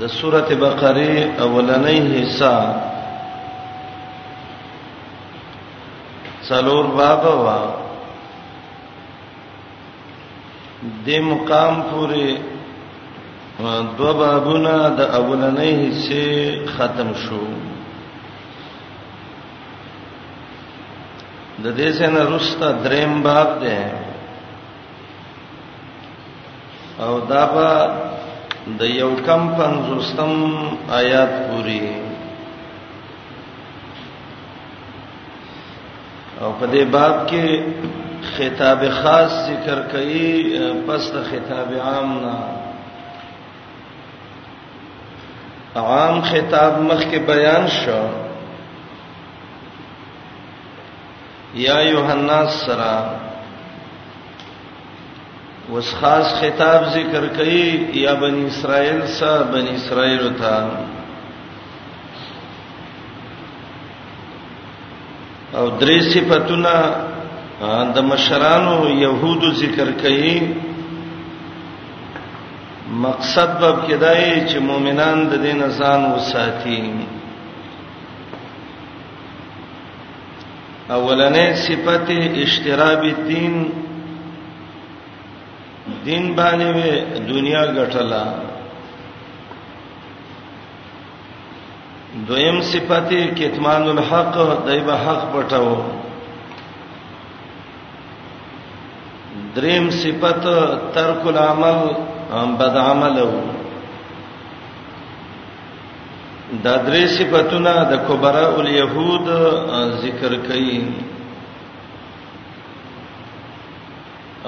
د سورته بقره اولنۍ حصہ څلور باب وا د مقام پورې دو بابونه د اولنۍ حصے ختم شو د دې سره رستا دریم باب ده او دا به د یو کم پنځوستم آیات پوری او په دې باب کې خطاب خاص ذکر کړي پس د خطاب عام نه عام خطاب مخکې بیان شو یا ایها الناس سرا وس خاص خطاب ذکر کړي یا بنی اسرائیل سره بنی اسرائیل ته او درې صفاتونه د مشرانو يهودو ذکر کړي مقصد به کدای چې مؤمنان د دین ځان وساتي اولنې صفت اشتراب الدين دین باندې وې دنیا ګټلا دویم صفت کتمان الحق دایبه حق پټاو دریم صفت ترک العمل بد عملو دا درې صفاتونه د کبرا الیهود ذکر کړي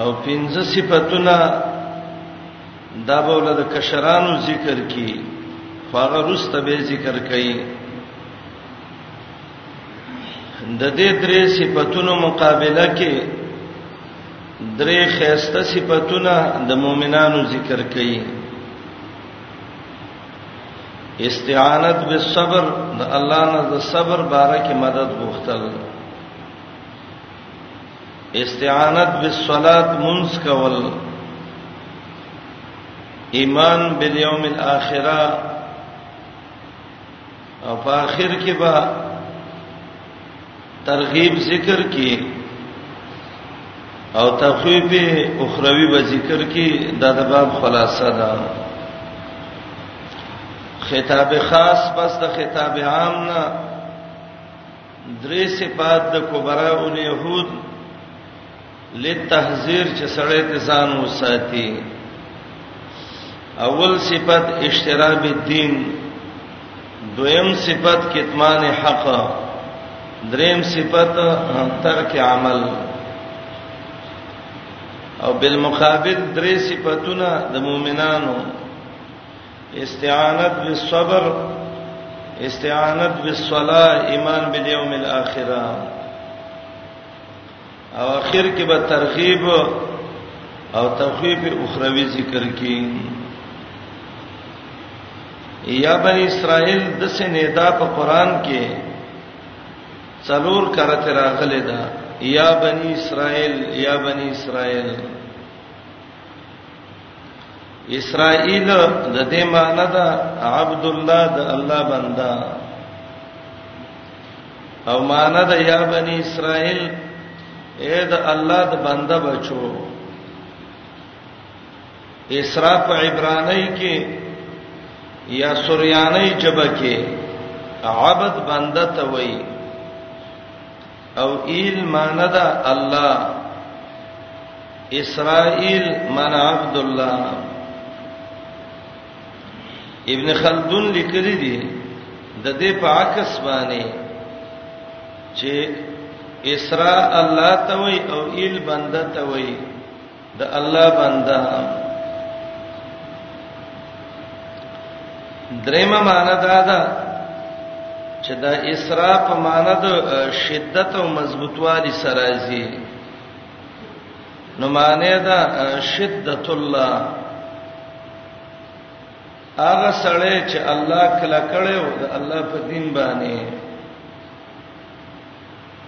او پنځه صفاتونه دا به ول د کشرانو ذکر کړي فقره رست به ذکر کړي د دې درې صفاتونو مقابله کې درې خيسته صفاتونه د مؤمنانو ذکر کړي استعانت بالصبر د الله نه د صبر باره کې مدد غوښتل استعانت بالصلاه منس کول ایمان بالیوم الاخره او په اخر کې به ترغیب ذکر کې او تخویب اخروی به ذکر کې دا د باب خلاصه ده خطاب خاص پس د خطاب عام نه درې صفات د کبرا او يهود لتحذير چې سړی ته ځان وساتي اول صفت اشتراب الدين دویم صفت کتمان حق دریم صفت ترک عمل او بالمقابل درې صفاتونه د مؤمنانو استعانت بالصبر استعانت بالصلاه ایمان بالیوم الاخره او اخر کې به ترغیب او تخویف اخروی ذکر کی یا بنی اسرائیل د سنیدا په قران کې څلور کرته راغلي دا یا بنی اسرائیل یا بنی اسرائیل اسرائیل د دې معنی دا عبد الله د الله بندا او معنی دا یا بنی اسرائیل اے د الله د بندا بچو اسراء په عبرانی کې یا سوریانی جبه کې عبد بنده ته وایي او ایل معنی دا الله اسرائیل من عبد الله ابن خلدون لیکلی دی د دې په عکس باندې چې اسراء الله ته وای او ایل بنده ته وای د الله بنده درېمه معنا دا ده چې دا اسراء په معنا د شدت او مضبوطوالي سره راځي نو معنی دا شدت الله هغه سره چې الله کله کړو د الله په دین باندې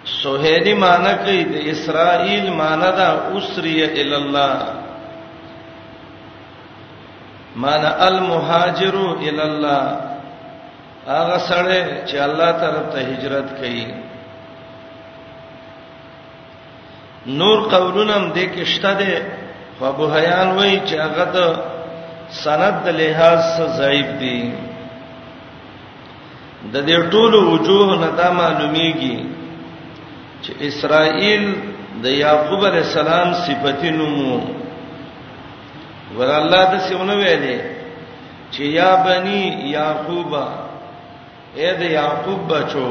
سهیلی معنی کوي د اسرائیل معنی دا اسری ال الله معنی المهاجر ال الله هغه سره چې الله طرف ته هجرت کوي نور قولونم دې کې شته دي خو ابو حیان وایي چې هغه د سند له لحاظ ضعیف دي د دې ټولو وجوه نه دا معلومیږي چې اسرائیل د یعقوب علی السلام صفتی نومو ور الله د سیونه ویلې چې یا بنی یعقوب اے د یعقوب بچو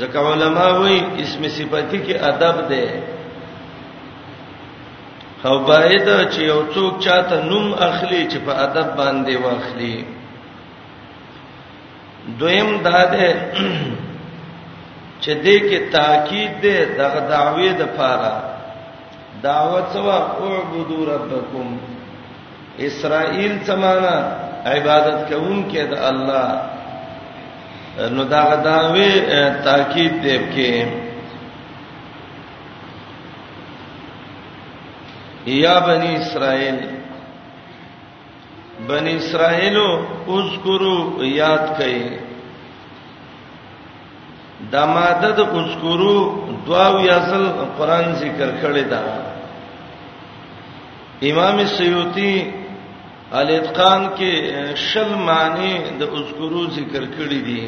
ځکه علما وایي اسم صفتی کې ادب ده او باید چې یو څوک چاته نوم اخلي چې په ادب باندې واخلي دویم دا ده چې دې کې تاکید ده دغه دعوی د پاره دعوت سوا اعبدوا ربکم اسرائیل سمانا عبادت کوون کې د الله نو دا غداوی تاکید دی کې یا بنی اسرائیل بن اسرائیل اذکرو یاد کړي د ماده د اذکرو دواو یاسل قران ذکر کړي دا امام سیوطی الاتقان کې شل معنی د اذکرو ذکر کړي دي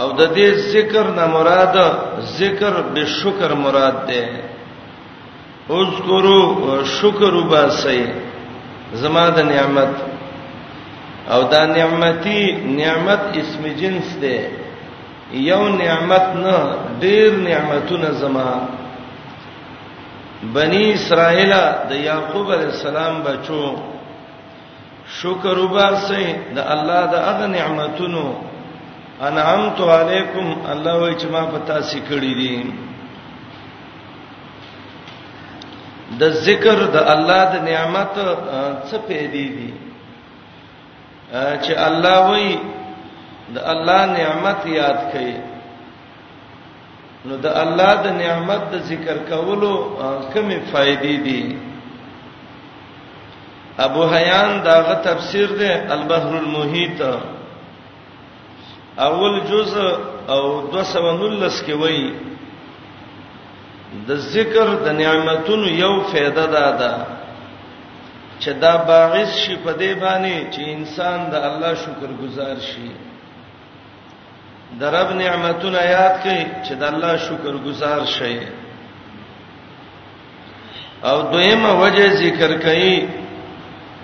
او د دې ذکر نه مراد ذکر به شکر مراد ده اذکرو شکر وباسئ زما د نعمت او دا نعمتي نعمت اسم جنس ده یو نعمت نه ډیر نعمتونه زما بنی اسرائیل د یعقوب علی السلام بچو شکر وباسئ د الله د هغه نعمتونو انعمت علیکم الله وای چې ما پتا سې کړی دي د ذکر د الله د نعمت څه پیدې دي چې الله وای د الله نعمت یاد کړئ نو د الله د نعمت د ذکر کولو کومې فائدې دي ابو حیان داغه تفسیر ده البحر المحیط اول جز او 219 کې وایي د ذکر د نعمتونو یو فائدہ ده دا چې دا باعث شي په دې باندې چې انسان د الله شکر گزار شي د رب نعمتونه یاد کړئ چې د الله شکر گزار شئ او دویمه وجه ذکر کړئ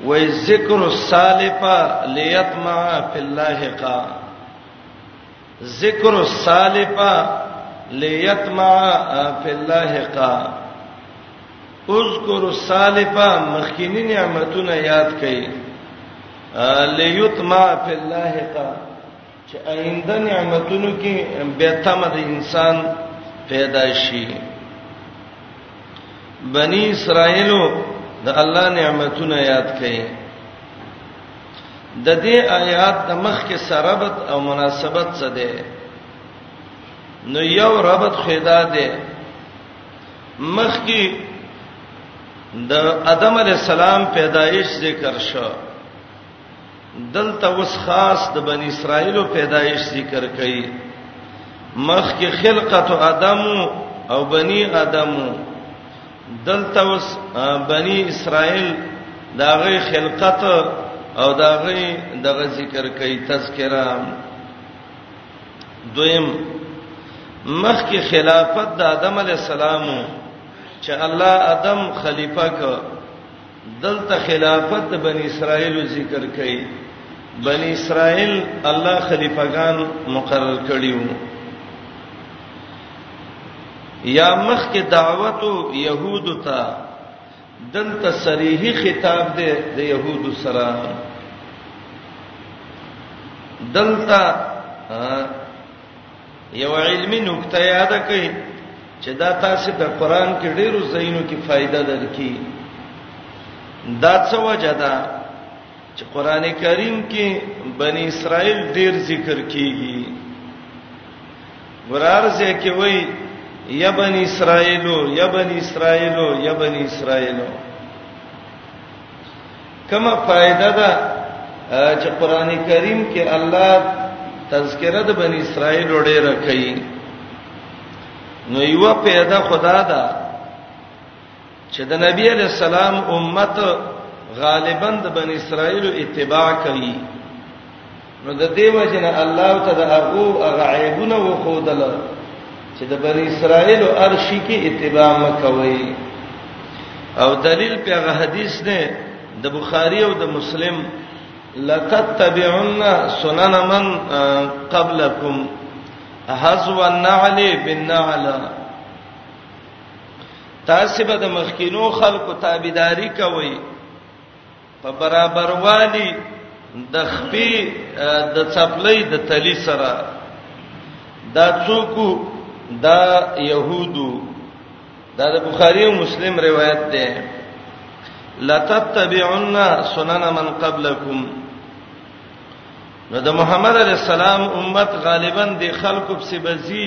وای ذکر السالفه لیتمع فی الله کا ذکر السالفه لیتمع فی الله کا اذکر السالفه مخکینی نعمتونه یاد کړئ لیتما فی الله کا چې آینده نعمتونو کې به تم د انسان پیدا شي بنی اسرائیلو د الله نعمتونه یاد کړئ د دې آیات د مخ کې سرابت او مناسبت څه ده نو یو ربط خدا ده مخکې د ادم علی السلام پیدایش ذکر شو دلته اوس خاص د بنی اسرائیل پیدایش ذکر کړي مخکې خلقت ادم او بنی ادم دلته اوس بنی اسرائیل داغه خلقت او داغه دغه ذکر کوي تذکرہ دویم مخکې خلافت د آدم علی السلام چې الله آدم خلیفہ ک دلته خلافت بنی اسرائیل ذکر کړي بنی اسرائیل الله خلیفګان مقرر کړیو یا مخکې دعوتو يهودو ته دلته صریحي خطاب دی د يهودو سره دلته یو علمي نقطه یاد کړئ چې دا تاسو د قران کې ډیرو زینو کې فائدہ درکې دا څه وجه ده چې قران کریم کې بنی اسرائیل ډیر ذکر کیږي ورارځه کې وای یا بنی اسرائیلو یا بنی اسرائیلو یا بنی اسرائیلو کما فائدہ ده چې قران کریم کې الله تذکرہ د بنی اسرائیل وړي راکړي نو یو پیدا خدا ده چې د نبی علی السلام امت غالبا د بنی اسرائیل اتباع کوي نو د دې وجه نه الله تعالی هغه هغه عیبونه وخودل چې د بنی اسرائیل ارشی کې اتباع مکوي او دلیل په هغه حدیث نه د بخاری او د مسلم لتتبعن سنن من قبلکم حذو النعل بالنعل تاسو به د مخکینو خلکو تابعداري کوئ په برابر والی د خپې د چپلې د تلی سره دا څوک دا يهودو دا د بخاری او مسلم روایت ده لتتبعن سنن من قبلکم نو د محمد علی السلام امت غالبا د خلکو په سبزي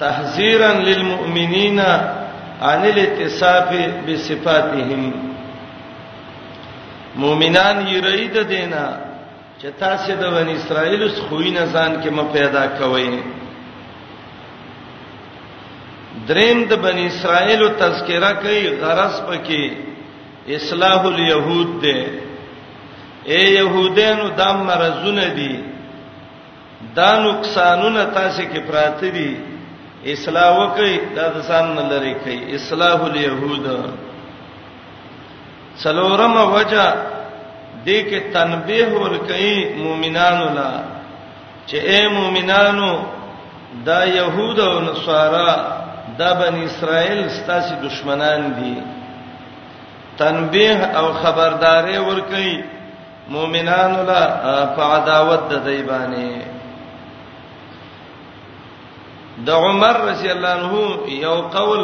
تحذيرا للمؤمنين عن الاتصاف بصفاتهم مؤمنان یې رہی د دینا چې تاسو د بنی اسرائیل څخه خوینه ځان کې م پیدا کوئ دریم د بنی اسرائیل تذکرہ کوي غرض پکې اصلاح اليهود ده اے يهودانو د مرزونه دي دا نقصانونه تاسو کې پراته دي اصلاح وکي دا د ځان نه لری کوي اصلاح اليهود څلورم وجه دې کې تنبيه ور کوي مؤمنانو لا چې اے مؤمنانو دا يهود او نصارا دا بن اسرائيل ستاسو دشمنان دي تنبيه او خبرداري ور کوي مؤمنان لا فعداوت د دیبانه د عمر رضی الله عنه یو قول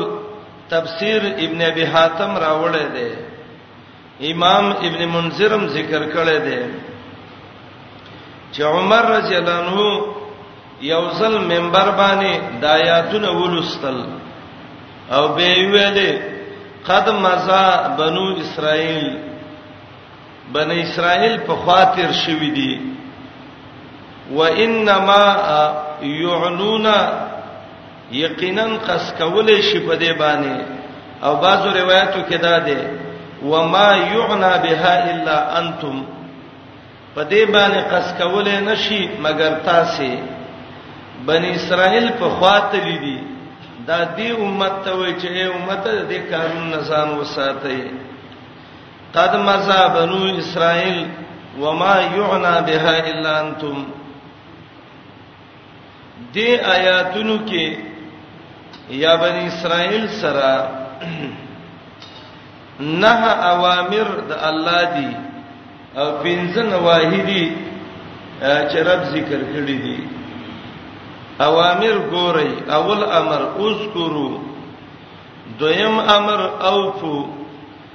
تفسیر ابن ابي حاتم راوړی دی امام ابن منذرم ذکر کړی دی چې عمر رضی الله عنه یو ځل منبر باندې د آیاتونو ولستل او به ویلې قد مزا بنو اسرائیل بنی اسرائیل په خاطر شوی دی وانما يعنون یقینا قص کول شي په دې باندې او بعضو روایتو کې دا ده وما يعنى بها الا انتم په دې باندې قص کول نه شي مګر تاسو بنی اسرائیل په خاطر دي دا دې امت ته وای چې امت دې قانون نسان وساتئ قد مزا بنو اسرائیل وما یعنا بها الا انتم دې آیاتونو کې یا بنی اسرائیل سره نه اوامر د الله دی او پنځه نواهی دي چې رب ذکر کړی دي اوامر ګورئ اول امر اذکرو دویم امر اوفو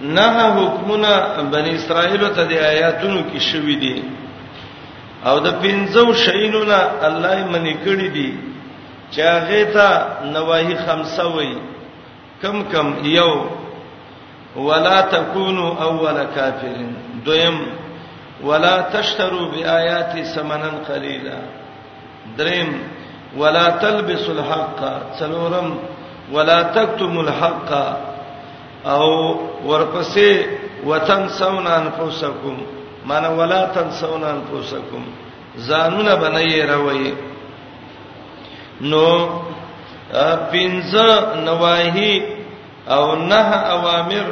نه حکمونه بنی اسرائیل ته د آیاتونو کې شوې دي او د پنځو شینو نه الله یې منې کړې دي چې هغه ته نواهی خمسه وای کم کم یو ولا تکونو اول کافرین دویم ولا تشترو بیاات ثمنن قلیلا دریم ولا تلبسوا الحق څلورم ولا تکتموا الحق او ورپسې وطن سون انفسکم معنی ولا تنسون انفسکم ځانونه بنئ روي نو پنځه نواهی او نه اوامر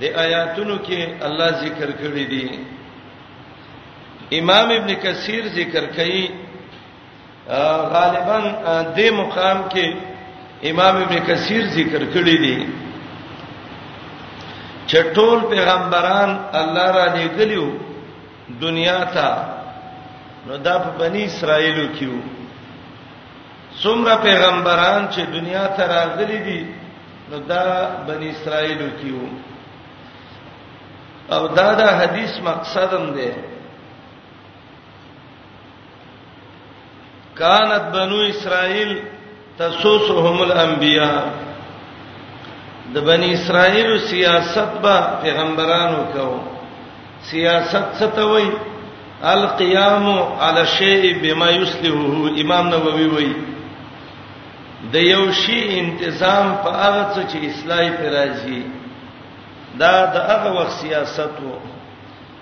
د آیاتونو کې الله ذکر کړی دی امام ابن کثیر ذکر کوي غالبا د مقام کې امام ابن کثیر ذکر کړی دی چې ټول پیغمبران الله را لېګلیو دنیا ته نو دا په بنی اسرائیلو کې وو څومره پیغمبران چې دنیا ته راغلي دي نو دا بنی اسرائیلو کې وو او دا د حدیث مقصد هم دی کانت بنو اسرائیل تسوسهم الانبیاء د بنی اسرائیل سیاست با پیغمبرانو کو سیاست څه ته وای القیام علی شیء بما یصلحه امام نووي وای د یو شی انتظام په هغه څه چې اصلاح پر راځي دا د هغه وخت سیاست وو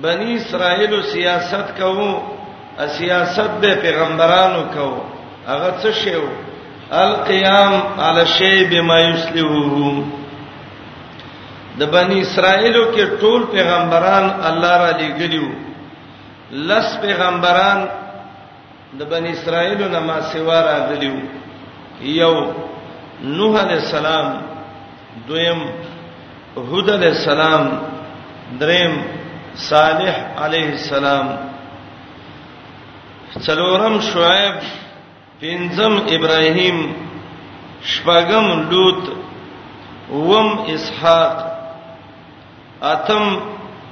بنی اسرائیل سیاست کوو سیاست به پیغمبرانو کوو هغه څه شیو القیام علی شی بما یسلوه د بنی اسرائیل کې ټول پیغمبران الله را لېګلیو لس پیغمبران د بنی اسرائیل نه ما سیوا راغلیو یو نوح علیہ السلام دویم هود علیہ السلام دریم صالح علیہ السلام څلورم شعیب پنځم ابراهیم شپږم لوط وم اسحاق اتم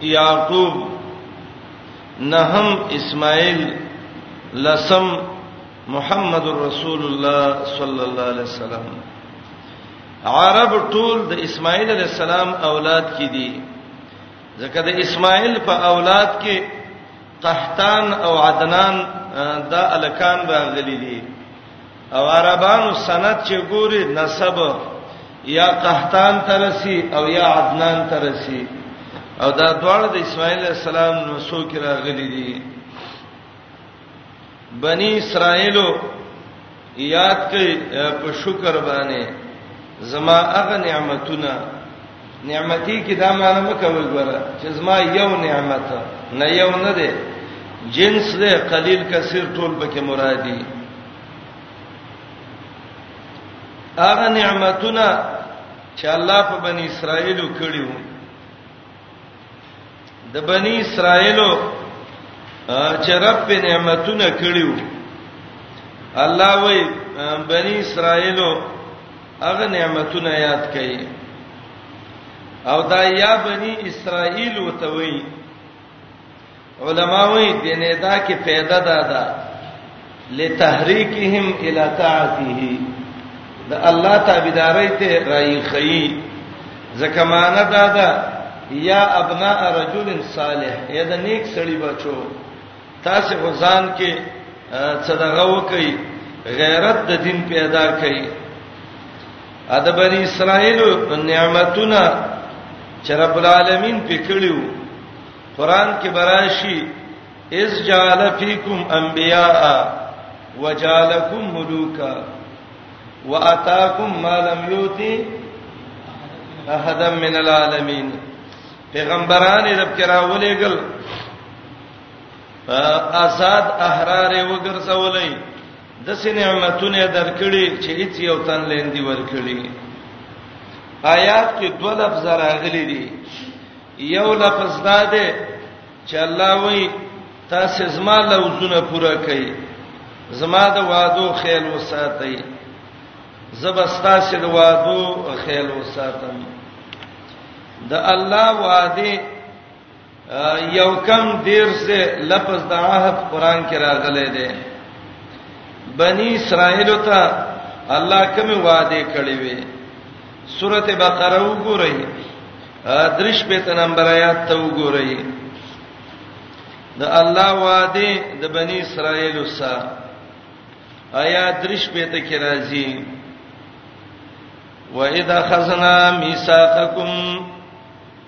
یعقوب نهم اسماعیل لسم محمد رسول الله صلی الله علیه وسلم عرب ټول د اسماعیل علی السلام اولاد کې دي ځکه د اسماعیل په اولاد کې قحطان او عدنان دا الکان راغلي دي او عربانو سند چې ګوري نسب یا قحطان ترسي او یا عدنان ترسي او دا دواړه د اسماعیل السلام نو سو کې راغلي دي بنی اسرائیلو یاد کړئ په شکر باندې زما هغه نعمتونه نعمتي کې دا معنی مکوي ګوره چې زما یو نعمت نه یو نه دی جنس دی قلیل کثیر ټول پکې مرادي هغه نعمتونه چې الله په بنی اسرائیل کړیو د بنی اسرائیلو چې رب په نعمتونه کړیو الله وای بنی اسرائیلو هغه نعمتونه یاد کړئ او دا یا بنی اسرائیل وتوي علماوی دینه دا کې پیدا ده دا لتحریکهم الی طاعته د الله تابعداري ته راي خي ځکه معنا دا ده یا ابناء رجل صالح یا د نیک سړي بچو تاسو غزان کې صدقه وکي غیرت د دین پیدا کړئ ادب بنی اسرائیل نعمتونه چې رب العالمین پکړیو قران کې براشي اذ جعل فیکم انبیاء وجعلکم ملوکا واتاکم ما لم یوتی احد من العالمین پیغمبران رب کرا ولېګل آزاد احرار وګرځولې د سې نعمتونه درکړي چې هیڅ یو تن لیندي ورکړي آیات کې دوه لفظ راغلي دي یو لفظ دا دی چې الله وایي تاسو زما لوزونه پوره کړئ زما د وادو خیال وساتئ زبستا سي د وادو خیال وساتم د الله وعده یو کم دیر سے لفظ د عهد قران کې راغلی دی بنی اسرائیل ته الله کوم وعده کړی وی سورته بقره وګورئ درش په نمبر آیات ته وګورئ د الله وعده د بنی اسرائیل سره آیا درش په ته کې راځي واذا خزنا میثاقکم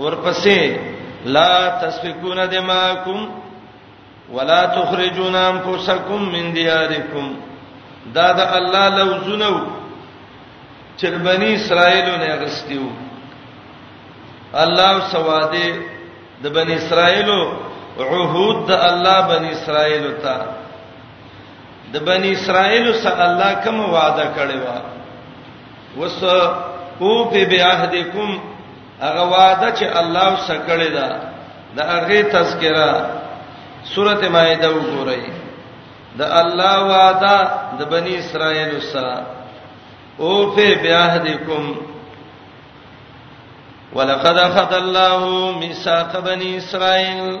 ورپسې لا تسفكون دماءکم ولا تخرجون انفسکم من دیارکم دا د الله لوزونه چې بنی اسرائیل نه غستیو الله سواده د بنی اسرائیل عهود د الله بنی اسرائیل ته د بنی اسرائیل سره الله کوم وعده کړی و وس او په بیاهدکم هغه وعده چې الله وسکړی دا د هغه تذکرہ سورته مائده وګورئ د الله وعده د بنی اسرائیل سره او په بیاهدکم ولقد اخذ الله ميثاق بني اسرائيل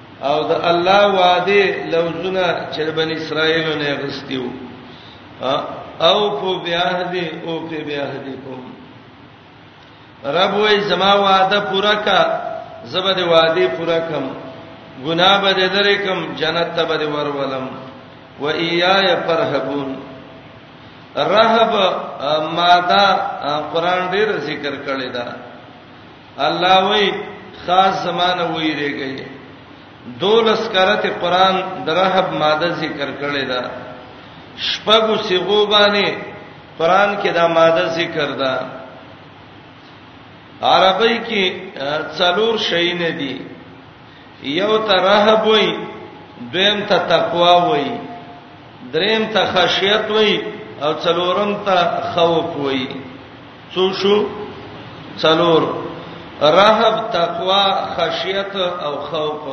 او د الله وعده لوزونه چې بن اسرائیل نه غستیو او په بیاهد او په بیاهد کوم رب وې زما وعده پورا کا زبد وعده پورا کم ګنا به درې کم جنت ته به ور ولم و ایای فرحبون رهب ماده قران ډیر ذکر کړی دا الله وای خاص زمانه وای ریګی دولس کرت قران درهب ماده ذکر کړی دا شپږو سیغو باندې قران کې دا ماده ذکر ده عربی کې څلور شی نه دي یو ته رهب وای دویم ته تقوا وای دریم ته خشیت وای او څلورم ته خوف وای څو شو څلور رهب تقوا خشیت او خوف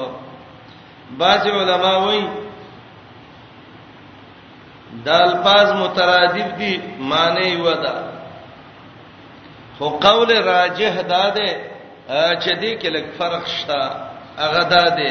بعض علما وایي دا الفاظ مترادف دي معنی ودا خو قول راجح دا ده چې دې کې لږ فرق شته هغه دا ده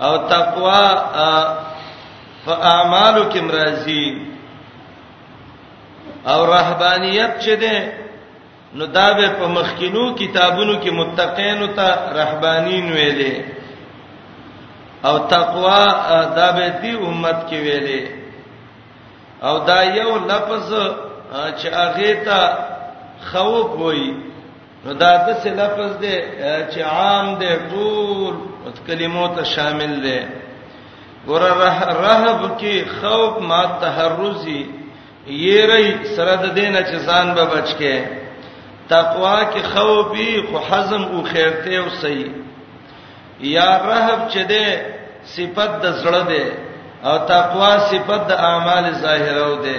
او تقوا فاعمالو کې مرضی او رهبانيت چې ده نو دا به په مخکینو کتابونو کې متقین ته رهبانین ویلې او تقوا دا به دی امت کې ویلې او دا یو لفظ چې هغه ته خوف وایي نو دا د څه لفظ دی چې عام دی ټول کلمو ته شامل دی ګور رهب کې خوف ما تحرزي یې ری سره د دینه چې ځان به بچ کې تقوا کې خوف وي خو حزم او خیرته او صحیح یا رهب چې ده صفت د زړه ده او تقوا صفت د اعمال ظاهره ده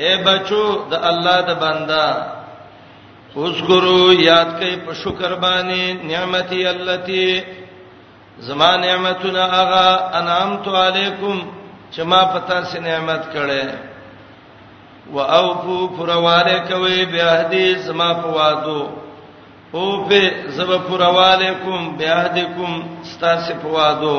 اے بچو د الله د بندا اذکرو یاد کئ په شکر باندې نعمتي التي زما نعمتونه هغه انعامت علیکم چې ما پتا سي نعمت کړي واوفو پرواله کوي به اهدي زما په وادو او په زب پرواله کوم به اهدکم ستاسو په وادو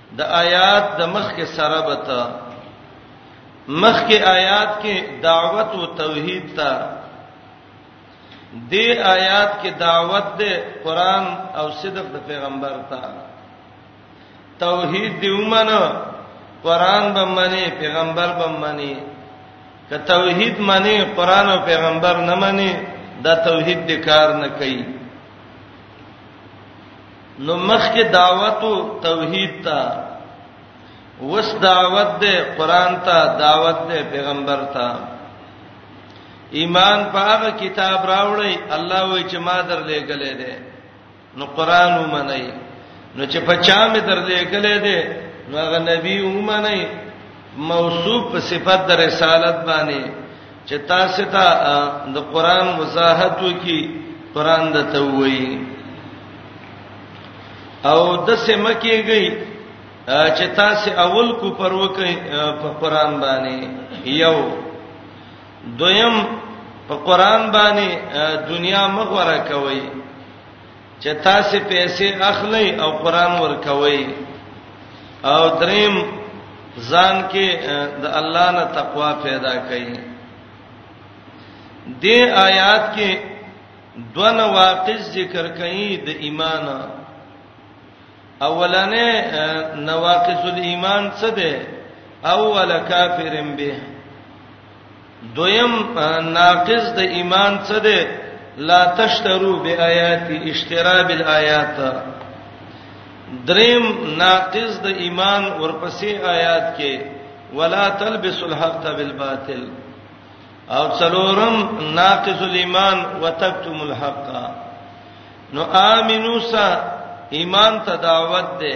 د آیات د مخ کې سره بته مخ کې آیات کې دعوت او توحید ته دې آیات کې دعوت ده قران او صدق د پیغمبر ته توحید دی ومنه قران به منی پیغمبر به منی که توحید منی قران او پیغمبر نه منی دا توحید د کار نه کوي نو مخکې دعوت توحید ته وس دعوت ده قران ته دعوت ده پیغمبر ته ایمان په هغه کتاب راوړی الله وای چې ما درلې غلې ده نو قران ومني نو چې په چا مې درلې غلې ده نو هغه نبی ومني موصوف په صفت د رسالت باندې چې تاسو ته د قران وضاحت وکي قران د توي او د سمه کېږي چې تاسو اول کو پر وکي په قران باندې یو دویم په قران باندې دنیا مغوره کوي چې تاسو پیسې اخلئ او قران ورکوي او دریم ځان کې د الله نه تقوا پیدا کړئ د آیات کې دوه نواقص ذکر کړي د ایمان اولنې نواقص الایمان څه ده اول کافرن به دویم ناقض د ایمان څه ده لا تشترو بیاات اشترا بالآیات دریم ناقض د ایمان ورپسې آیات کې ولا تلبس الحق بالباطل او څلورم ناقض الايمان وتكتم الحق نو امنو سا ایمان ته دعوت ده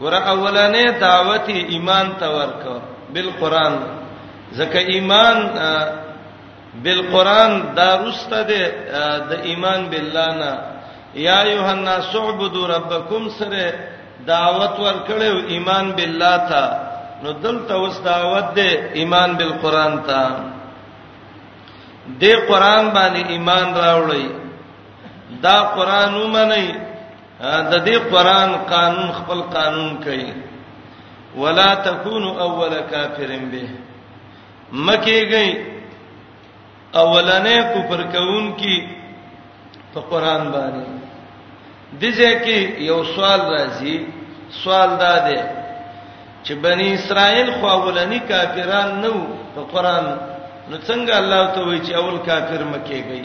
ور اولنې دعوت ایمان ته ورکو بالقران ځکه ایمان بالقران دا رسته ده د ایمان بالله نه یا ایها الناس اعبدوا ربکم سره دعوت ورکړو ایمان بالله ته نو دلته اوس دعوت ده ایمان بالقران ته د قران باندې ایمان راوړی دا قران ومنئ د دې قران قانون خپل قانون کوي ولا تکونو اول کافرن به مکیږي اولنې کفر کون کی په قران باندې دځه کې یو سوال راځي سوال دا دی چې بنی اسرائیل خو اولنی کافران نو په قران نو څنګه الله ته وی چې اول کافر مکیږي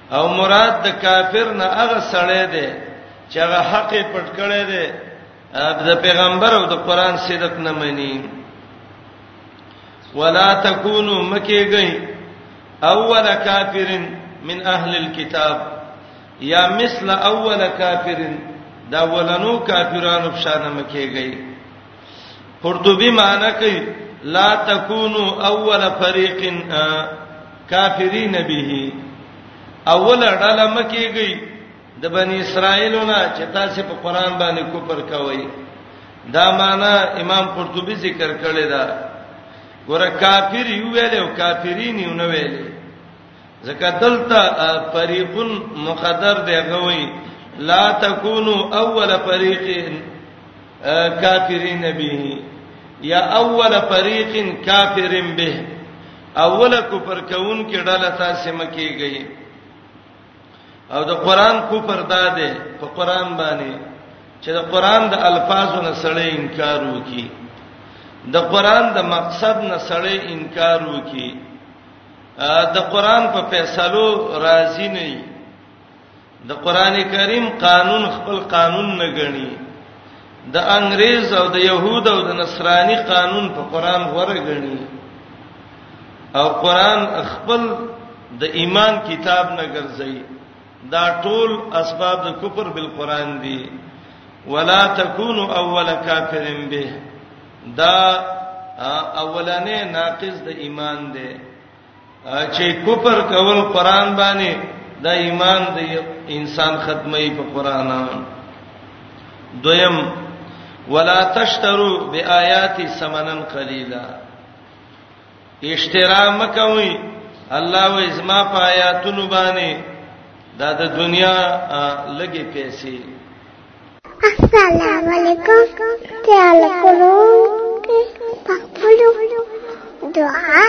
او مراد د کافر نه هغه سړی دی چې هغه حق پټ کړی دی د پیغمبر او د قران صدق نه مني ولا تکونو مکیږي اول کافرن من اهل الكتاب یا مثل اول کافرن دا ولنو کافرانو په شان مکیږي قرطبي معنی کوي لا تکونو اول فريق کافرین به اول ډله مکیږي د بنی اسرائیلونه چې تاسو په قران باندې کوپر کوي دا معنا امام قرطبي ذکر کړی دا ګوره کافر یو ویل او کافرین یو نه ویل زکه دلته فریقون مقدر دی غوي لا تکونو اول فریقین کافرین به یا اول فریق کافرین به اول کفر کون کې ډله تاسو مکیږي او د قران کفر داده په قران باندې چې د قران د الفاظو نه سړی انکار وکي د قران د مقصد نه سړی انکار وکي د قران په فیصلو راضی نه د قران کریم قانون خپل قانون نه غني د انګريز او د يهود او د نصراني قانون په قران غوړه غني او قران خپل د ایمان کتاب نه ګرځي دا ټول اسباب د کفر بل قران دي ولا تکونو اول کافرین به دا اولنې ناقص د ایمان دی چې کفر کول قران باندې دا ایمان د انسان ختمي په قران دویم ولا تشترو بیااتی ثمنن قلیلا اشترا مکوي الله و ازما په آیاتونو باندې دا د دنیا لګي پیسې السلام علیکم تعال کولو کې پخپلو دعا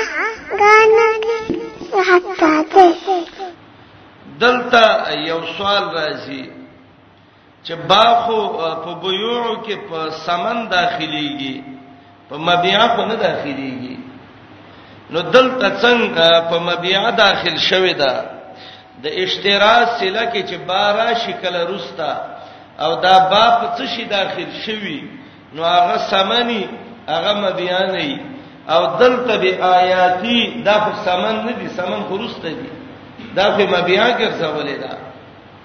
غانا کې حتا ته دلته یو سوال راځي چې باخو په بيوع کې په سمن داخليږي په مبيع خو نه داخليږي نو دلته څنګه په مبيع داخل شوی دا د اشترا سله کې چې بارا شکل رستا او دا با په څه شي داخل شوی نو هغه سمني هغه مبيع نه او دلته به آیاتی دا په سمن نه دي سمن خرسته دي دا په مبيع کې ځولې ده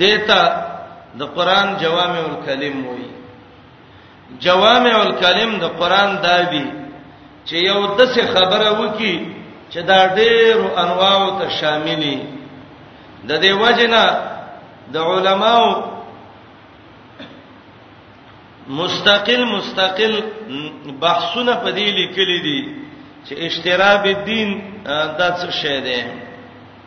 دیتا د قران جوامع الکلم وای جوامع الکلم د قران دابي چې یو د څه خبره وکي چې دا ډېر انواع ته شاملې د دې وجنه د علماو مستقل مستقل بحثونه په دې لیکلي دي چې اشتراب الدین دا څه شی دی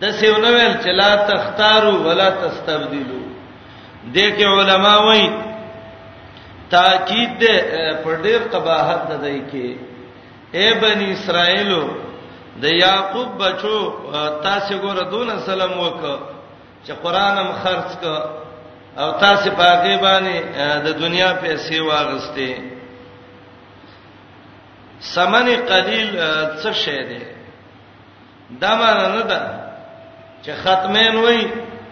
د سیونو ویل چې لا تختارو ولا تستبدلو د کې علما وایي تاکید دې پر ډیر قباحت د دای کې اے بنی اسرائیلو د یعقوب بچو تاسو ګور دون سلام وک چې قرانم خرج ک او تاسو په هغه باندې د دنیا پیسې واغستې سمن قلیل څه شی دی دا معنی نه ده چې ختمین وای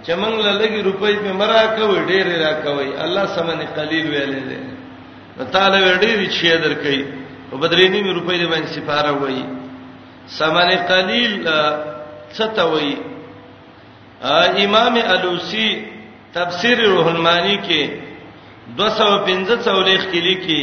چې موږ له لګي روپۍ په مرا کوي ډېر را کوي الله سمن قلیل ویلې ده تعالی ډېر شی درکې په بدرینی می روپۍ دې باندې سفاره وای سمن قلیل څه ته وای امام الوسی تفسیر روح المانی کې 215 څولېخ کې لیکي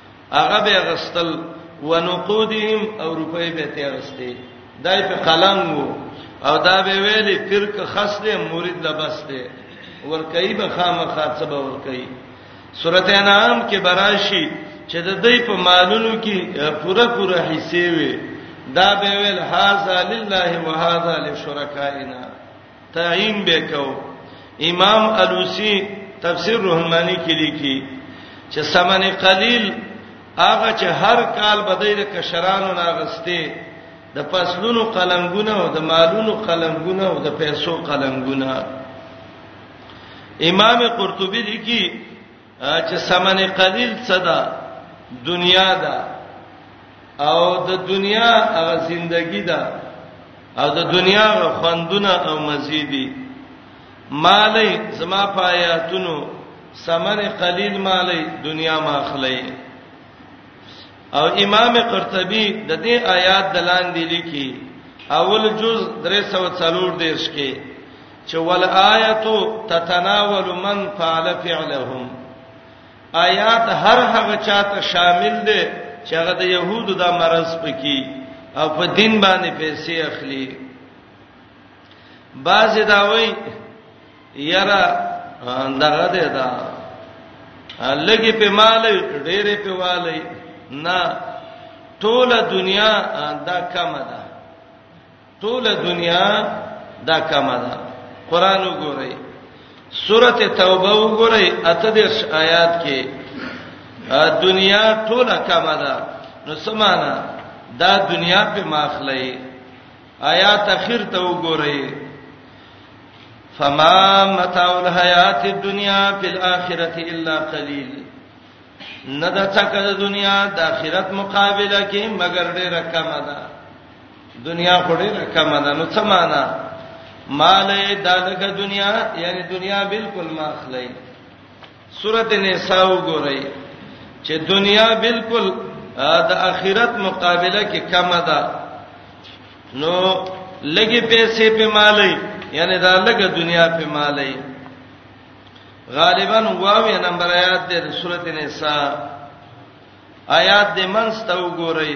هغه به غستل ونقودهم او روپۍ به ته غستې دای په قلم وو او دا به ویلې فرق خاص دې مرید لبسته ور کوي به خامخا څه به ور کوي سورته انعام کې براشي چې د دې په مالونو کې پوره پوره حصے وي دا به ویل هاذا لله وهذا لشرکائنا تعین به کو امام الوسی تفسیر روح المانی کې لیکي چې سمن قلیل هغه چې هر کال بدای د کشرانو ناغسته د فصلونو قلنګونه او د مالونو قلنګونه او د پیسو قلنګونه امام قرطبي لیکي چې سمن قلیل څه ده دنیا ده او د دنیا هغه زندگی ده او د دنیا هغه خوندونه او مزيدي مالې زما پایاتونو سمن قلیل مالې دنیا ما خلې او امام قرطبي د دې آیات دلان دي لیکي اول جز 340 دیرش کې چې ول آیت تتناول من فعل فعلهم آیات هر هغه چاته شامل دي چې هغه د يهودو د مرز پکې او په دین باندې پیسې اخلي باز دا وای یرا دغه ده دا لګي په مال ډېرې په والي نه ټوله دنیا دا کم ده ټول دنیا دا کما ده قران وګورئ سورته توبه وګورئ اته دیش آیات کې دنیا ټول کما ده نو سمانا دا دنیا په ماخلې آیات اخر ته وګورئ فما متاع الحیات الدنیا فی الاخرة الا قلیل نه د څکه د دنیا د آخرت مقابله کې مگر ډیره کمه ده دنیا خوري کما ده نو څه معنا مال دالګه دنیا یعنی دنیا بالکل ما اخلي سورته نساء وګورئ چې دنیا بالکل د اخرت مقابله کې کم ده نو لګي پیسې په مالي یعنی دا لګه دنیا په مالي غالبا واو یا نمبر آیات د سورته نساء آیات د منځ ته وګورئ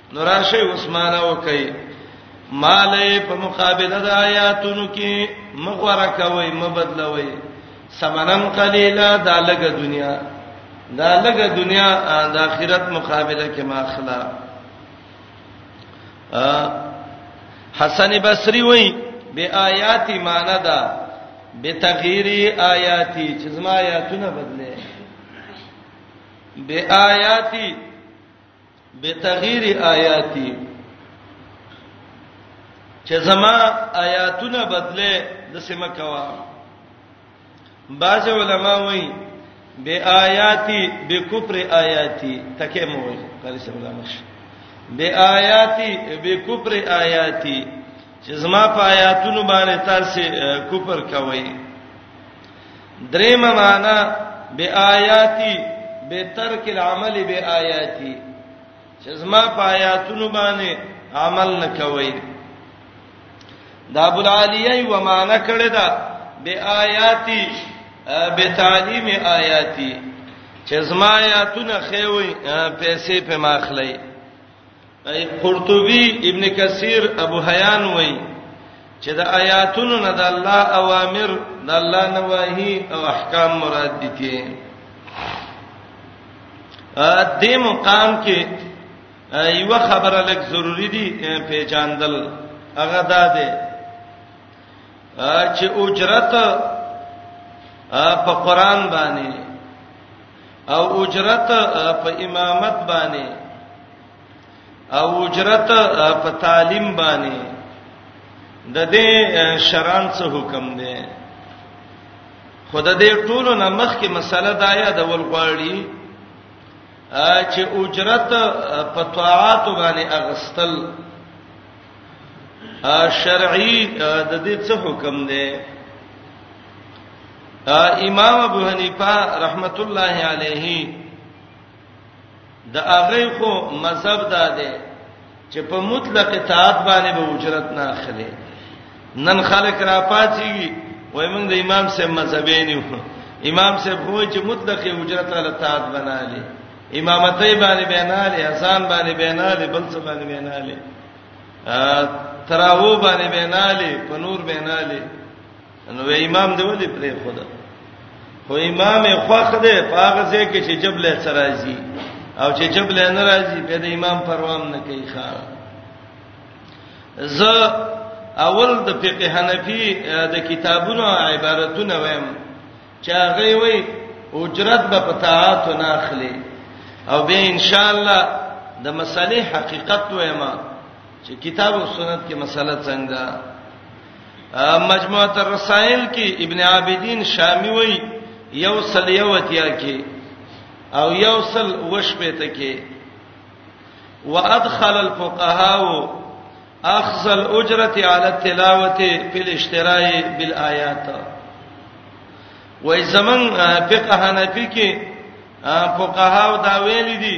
نوراشي عثمان او کوي مالې په مقابله د آیاتونو کې مغوره کوي مبدلوي سمنن قلیلا دا لګه دنیا دا لګه دنیا د آخرت مقابله کې ما اخلا حسن بصری وای به آیات معنی دا به تغییر آیات چې زما آیاتونه بدله به آیات بتغیر آیاتی چې زما آیاتونه بدله د سیمه کوا بعض علما وایي بی آیاتی بی کفر آیاتی تکه مو وایي قاری صاحب لامش بی آیاتی بی کفر آیاتی چې زما په آیاتونو باندې تاسو کفر کوئ دریم معنا بیااتی به ترک العمل بیااتی چې زما په آیاتونو باندې عمل نکوي دا ابو العالیه و معنا کړی دا بیااتی به تعلیم آیاتی چې زما آیاتونه خوي پیسې په ماخلې قرطبي ابن کثیر ابو حیان وای چې د آیاتونو نه د الله اوامر د الله نواهی او احکام مراد دي کې ا دې مقام کې یو خبره لک ضروری دي پیژاندل هغه دا ده چې اجرت په قران باندې او اجرت په امامت باندې او اجرت په تعلیم باندې د دې شران څه حکم دی خود دې ټولو نه مخکې مسله دا یاد ول غواړي چې اجرت په طاعات باندې اغستل شرعي د دې څه حکم دی امام ابو حنیفه رحمت الله علیه د هغه خو مذهب دا دی چې په مطلق اطاعت باندې به اجرت نه اخلي نن خلک را پاتېږي وای موږ د امام صاحب مذهبین یو امام صاحب خو چې مطلق اجرت له اطاعت بنالي امامتې باندې بنالي اذان باندې بنالي بل څه باندې بنالي تراو باندې بنالي په نور بنالي نو امام دی ولې پرې خدا خو امام خوخ دی پاغه ځای کې چې جبله سرازي او چې جبله ناراضي به د امام پروام نه کوي ښا ز اول د فقه حنفي د کتابونو عبارتونه وایم چې هغه وي اجرت به پتاعت نه اخلي او به ان شاء الله د مسلې حقیقت وایم چې کتاب او سنت کې مسله څنګه مجموعه الرسائل کې ابن عابدین شامی وای یو سل یو اتیا کې او یو سل وش پته کې وادخل الفقهاء اخذ الاجره على التلاوه في الاشتراء بالايات وای زمون فقه حنفی کې فقهاو دا ویل دي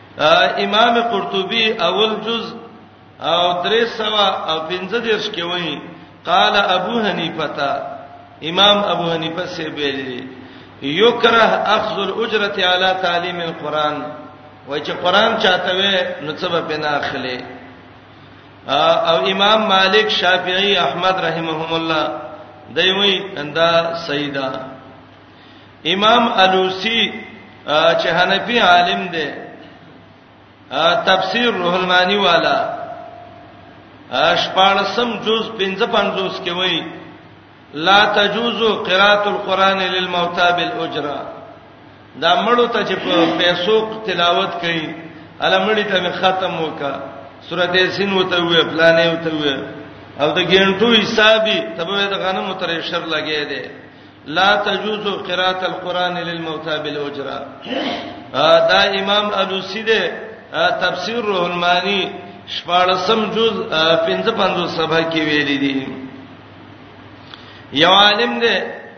امام قرطبي اول جز او درې سوا او پنځه دیرش کې وایي قال ابو حنیفه تا امام ابو حنیفه سے ویلي یکره اخذ الاجره علی تعلیم القرآن وای چې قرآن چاته وې نو څه به نه اخلي او امام مالک شافعی احمد رحمهم الله دوی اندا سیدا امام الوسی چې حنفي عالم دی تفسیر روح المانی والا شپارسم جز 55 کې وایي لا تجوز قراءه القران للموتى بالاجره دا مړو ته چې په پیسو تلاوت کوي علمړی ته ختم وکا سورته یاسین وته وې پلانې وته وې او د ګینټو حسابي تبه د غنمو ترې شر لګې دی لا تجوز قراءه القران للموتى بالاجره دا امام الوسی ده تفسیر روح المانی شپارسم جز 55 صفحه کې ویل دي یو عالم ده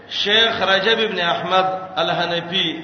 شیخ رجب ابن احمد الحنفی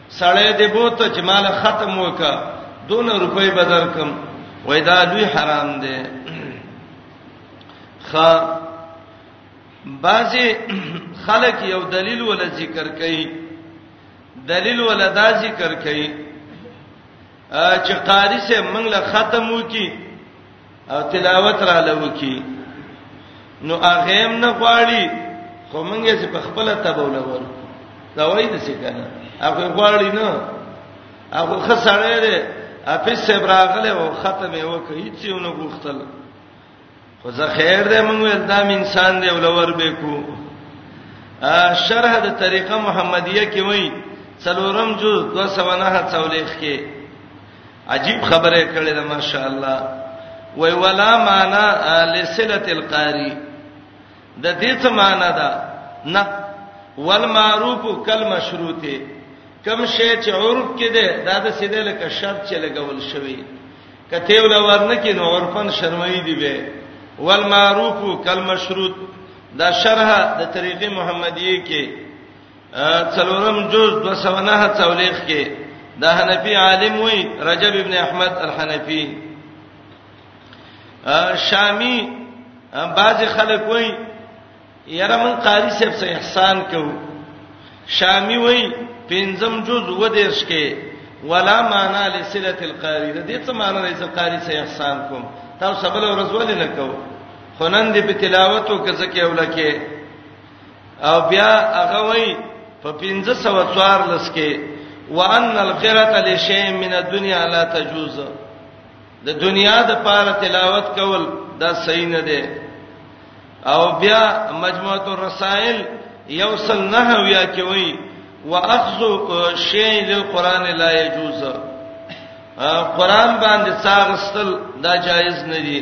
سړی دې بوته چې مال ختم وکا دون روپۍ بدر کم وای دا لوی حرام دی خ بعضی خلک یو دلیل ول ذکر کوي دلیل ول دا ذکر کوي چې قاری سے منګله ختم وکي او تلاوت را لوکي نو هغه هم نه غواړي خو مونږه چې په خپل تبول ورو دا وایي د څه کنه هغه غواړي نه هغه خسړې ده اپیس سے براغله او ختم یې وکړ هیڅ یو نه غوښتل خو زه خیر دې مونږ ول دا انسان دې ولور به کو شرح د طریقه محمدیه کې وایي څلورم جز 209 څولېخ کې عجیب خبره کړې ده ماشاءالله وای ولا معنا لسلت القاری د دې څه معنا ده نه والمعروف کل مشروطه کم شی چې عرف کې ده دا د سیده لکه شرط چې لګول شوی کته ول ورنه کې نو عرفن شرمای دی به والمعروف کل مشروط دا شرح د طریقې محمدیه کې څلورم جز 209 څولېخ کې د حنفي عالم وی رجب ابن احمد الحنفي شامی بعض خلک وی یاره من قاری صاحب سه احسان کو شامی وی پنځم جز و دیش کې ولا معنا لسله القاری د دې څه معنا لري چې قاری سه احسان کوم تاسو بل ورځ ولې نه کو خنن دې په تلاوت او کزکه ولکه او بیا هغه وای په 1514 کې وان القرات لشیء من الدنيا لا تجوز د دنیا د پاره تلاوت کول دا صحیح نه دی او بیا مجموعه الرسائل یوصل نه ویا کې وای واخذ شیء للقران لا يجوز قران باندې څاغستل دا جایز نه دی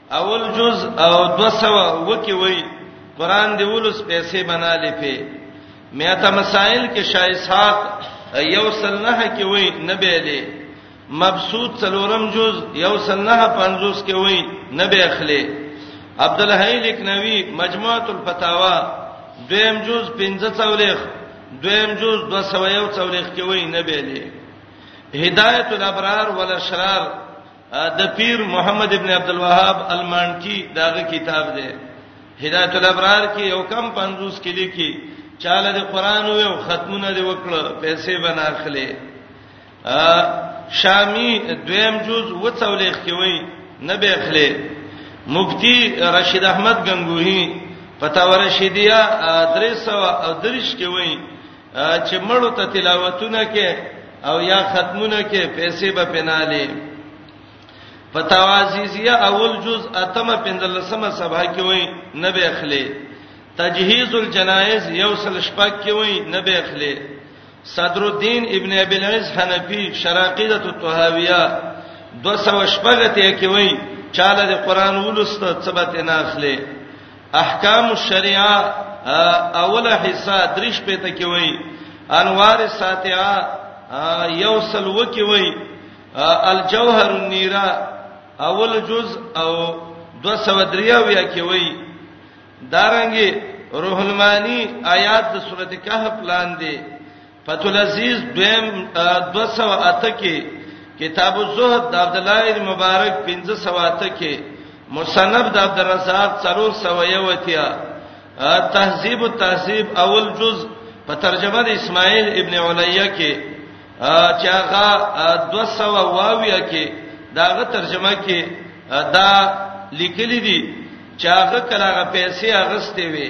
اول جز او 200 وکی وای قران دی ولس پیسې بنا لپی میاته مسائل کې شای اسحاق یو سل نه کې وای نه بیلې مبسوط څلورم جز یو سل نه 50 کې وای نه به اخلي عبد الحی لکنوی مجموعه الفتاوا دویم جز 15 څولېخ دویم جز 201 څولېخ کې وای نه بیلې هدایت الابرار والاشرار د پیر محمد ابن عبد الوهاب المانکی داغه کتاب دی هدایت الابرار کې یو کم 50 کې لیکي چاله د قران او ختمونه دی وکړه پیسې بنا اخلي شامی دویم جز وڅولېخ کې وای نه به اخلي مفتی رشید احمد غنگوهی فتاوا رشیدیه درس او درش کې وای چې مړو ته تلاوتونه کې او یا ختمونه کې پیسې به پنالې فتوازیزیه اول جز اتمه پنځلسمه صبح کې وای نه به اخلي تجهیز الجنایز یوصل شپک کې وای نه به اخلي صدر الدین ابن ابي العز حنفي شراقیده الطهاویہ 200 شپږه ته کې وای چاله د قران ولست ثبت نه اخلي احکام الشریعه اوله حصہ درش پته کې وای انوار ساتعه یو سل وکي وای الجوهر النیرا اول جز او 203 ویا کې وای دارنګي روح المانی آیات د سورته کهف لاندې فتو العزیز دویم 208 کې کتاب الزهد د عبد الله بن مبارک 1508 کې مصنف د عبد الرزاق 301 تهذیب التهذیب اول جز په ترجمه د اسماعیل ابن علیه کې چې هغه 222 کې داغه ترجمه کې دا لیکلي دي چې هغه کله هغه پیسې اغستې وي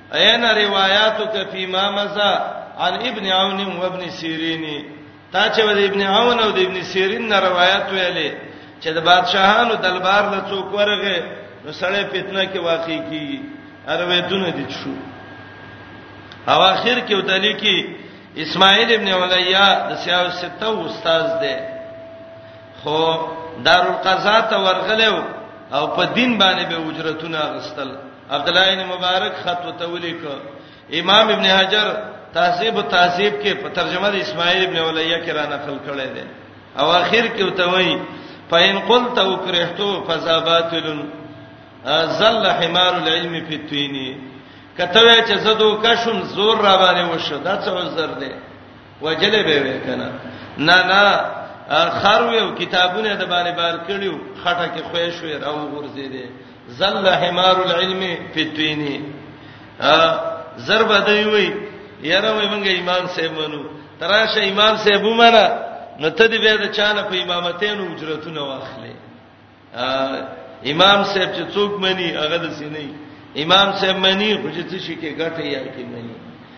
اين روایاتک فی ما مزا عن ابن عون و ابن سیرین تا چې د ابن عون او د ابن سیرین نه روایت ویلې چې د بادشاهانو دلبار له څوک ورغه نو سړی فتنه کې واقع کیږي ارویتونه دي شو او اخر کې وتلی کې اسماعیل ابن علیا د سیاو سته استاد دی خو دارالقضا ته ورغلو او په دین باندې به اجرتونه غستل عبد الله بن مبارک خط وتولی کو امام ابن حجر تهذیب او تهذیب کې په ترجمه د اسماعیل ابن الیه کې را نقل کړی دی او اخر کې وتوی فإن قلت وكرهت فزاباتل زل حمار العلم في التين کته وای چې زه دوه کښم زور را باندې وشه دا څه عذر دی وجلې به وکنه نه نه خر ویو کتابونه د باندې بار کړیو خټه کې خوښ وي راو غورځې دي ذل حمار العلم فی الدین ا ضرب دی وی یاره وی مونږه امام صاحب منو تراشه امام صاحب ومنه نو ته دې به د چانه په امامتینو اجرتونه واخلې امام صاحب چې څوک مني هغه د سینې امام صاحب مني خو چې څه شي کې ګټه یې کې مني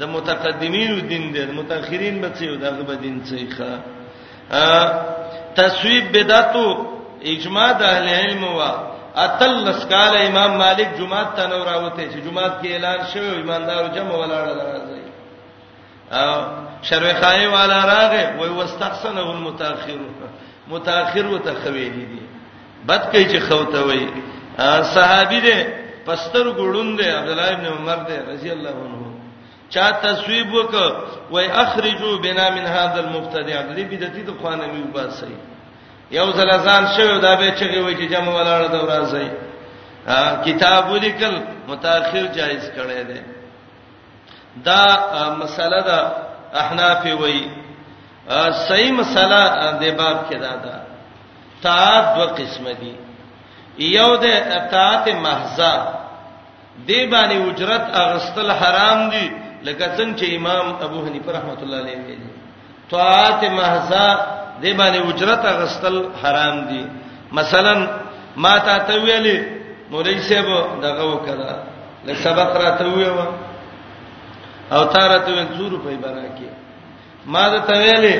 د متقدمینو دین دی د متأخرین به څه یو دغه به دین څه ښه تصویب بدعتو اجماع د اهل علم وا اتل لسکال امام مالک جمعه ته نو راوته چې جمعه کې اعلان شوی ایماندار جمع ولاړ راځي او شروخای والا راغه وای واستحسنه المتاخر متاخر وتخویل دي بد کوي چې خوته وي صحابي دې پستر ګړون دې عبد الله ابن عمر دې رضی الله عنه چا تصویب وک وای اخرجوا بنا من هذا المبتدع دې بدعتي د خوانه وی وباسي یو ځل ځان شوی دا به چې وی چې جمع ولاړ دا ورځي کتاب ولیکل متأخر جایز کړي دي دا مسله ده احناف وی صحیح مسله د باب کې دا ده طاعت دوه قسمه دي یو د طاعت محضه دی باندې اجرت اغستل حرام دي لکه څنګه چې امام ابو حنیفه رحمۃ اللہ علیہ ویلي طاعات محضا د باندې اجرت غستل حرام دي مثلا ما ته ته ویلې مولوی صاحب دغه وکړه لکه سبق را ته ویو او تاره ته 100 روپۍ براکې ما ته ته ویلې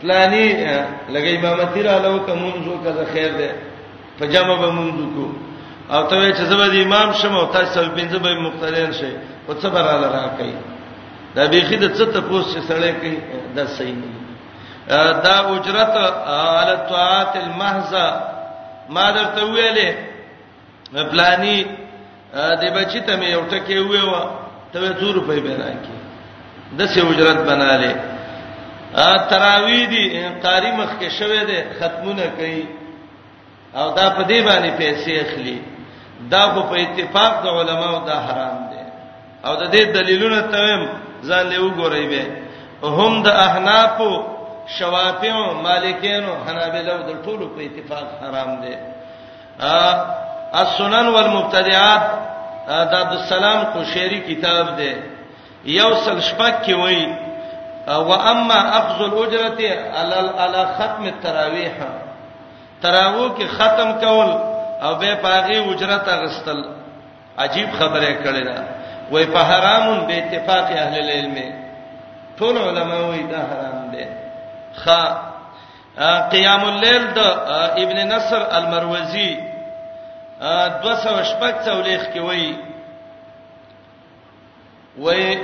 پلاني لګي امامتي را لو کوم زو کزه خیر ده په جمع به مونږ کو او ته چې زبر د امام شم او تاسو په پنځه به مقتدیان شي او څه براله راکې دا بيخي د څه ته پوس چې سړی کوي دا صحیح نه دا اجرت علی الطاعات المحضه ما درته ویلې پلاني د بچی ته مې یو ټکی ویو ته 2 روپۍ به راکې د څه اجرت بناله تراوی دی قاری مخ کې شوه دی ختمونه کوي او دا په دې باندې پیسې اخلي دا خو په اتفاق د علماو دا حرام دی او د دې دلیلونه تویم ځان له وګورئ به هم د احنافو شوافیو مالکینو حنابلو د ټولو په اتفاق حرام دی ا السنن والمبتدعات دا عبد السلام قشيري کتاب دی یو سل شپږ کې وایي او اما اخذ الاجره على على ختم التراويح تراوو کې ختم کول او به پاغي اجرت غستل عجیب خبره کړې ده وای په حرامون به اتفاق اهل العلم ټول علما وای دا حرام دي خ قیام الليل د ابن نصر المروزی 216 څولېخ کې وای وای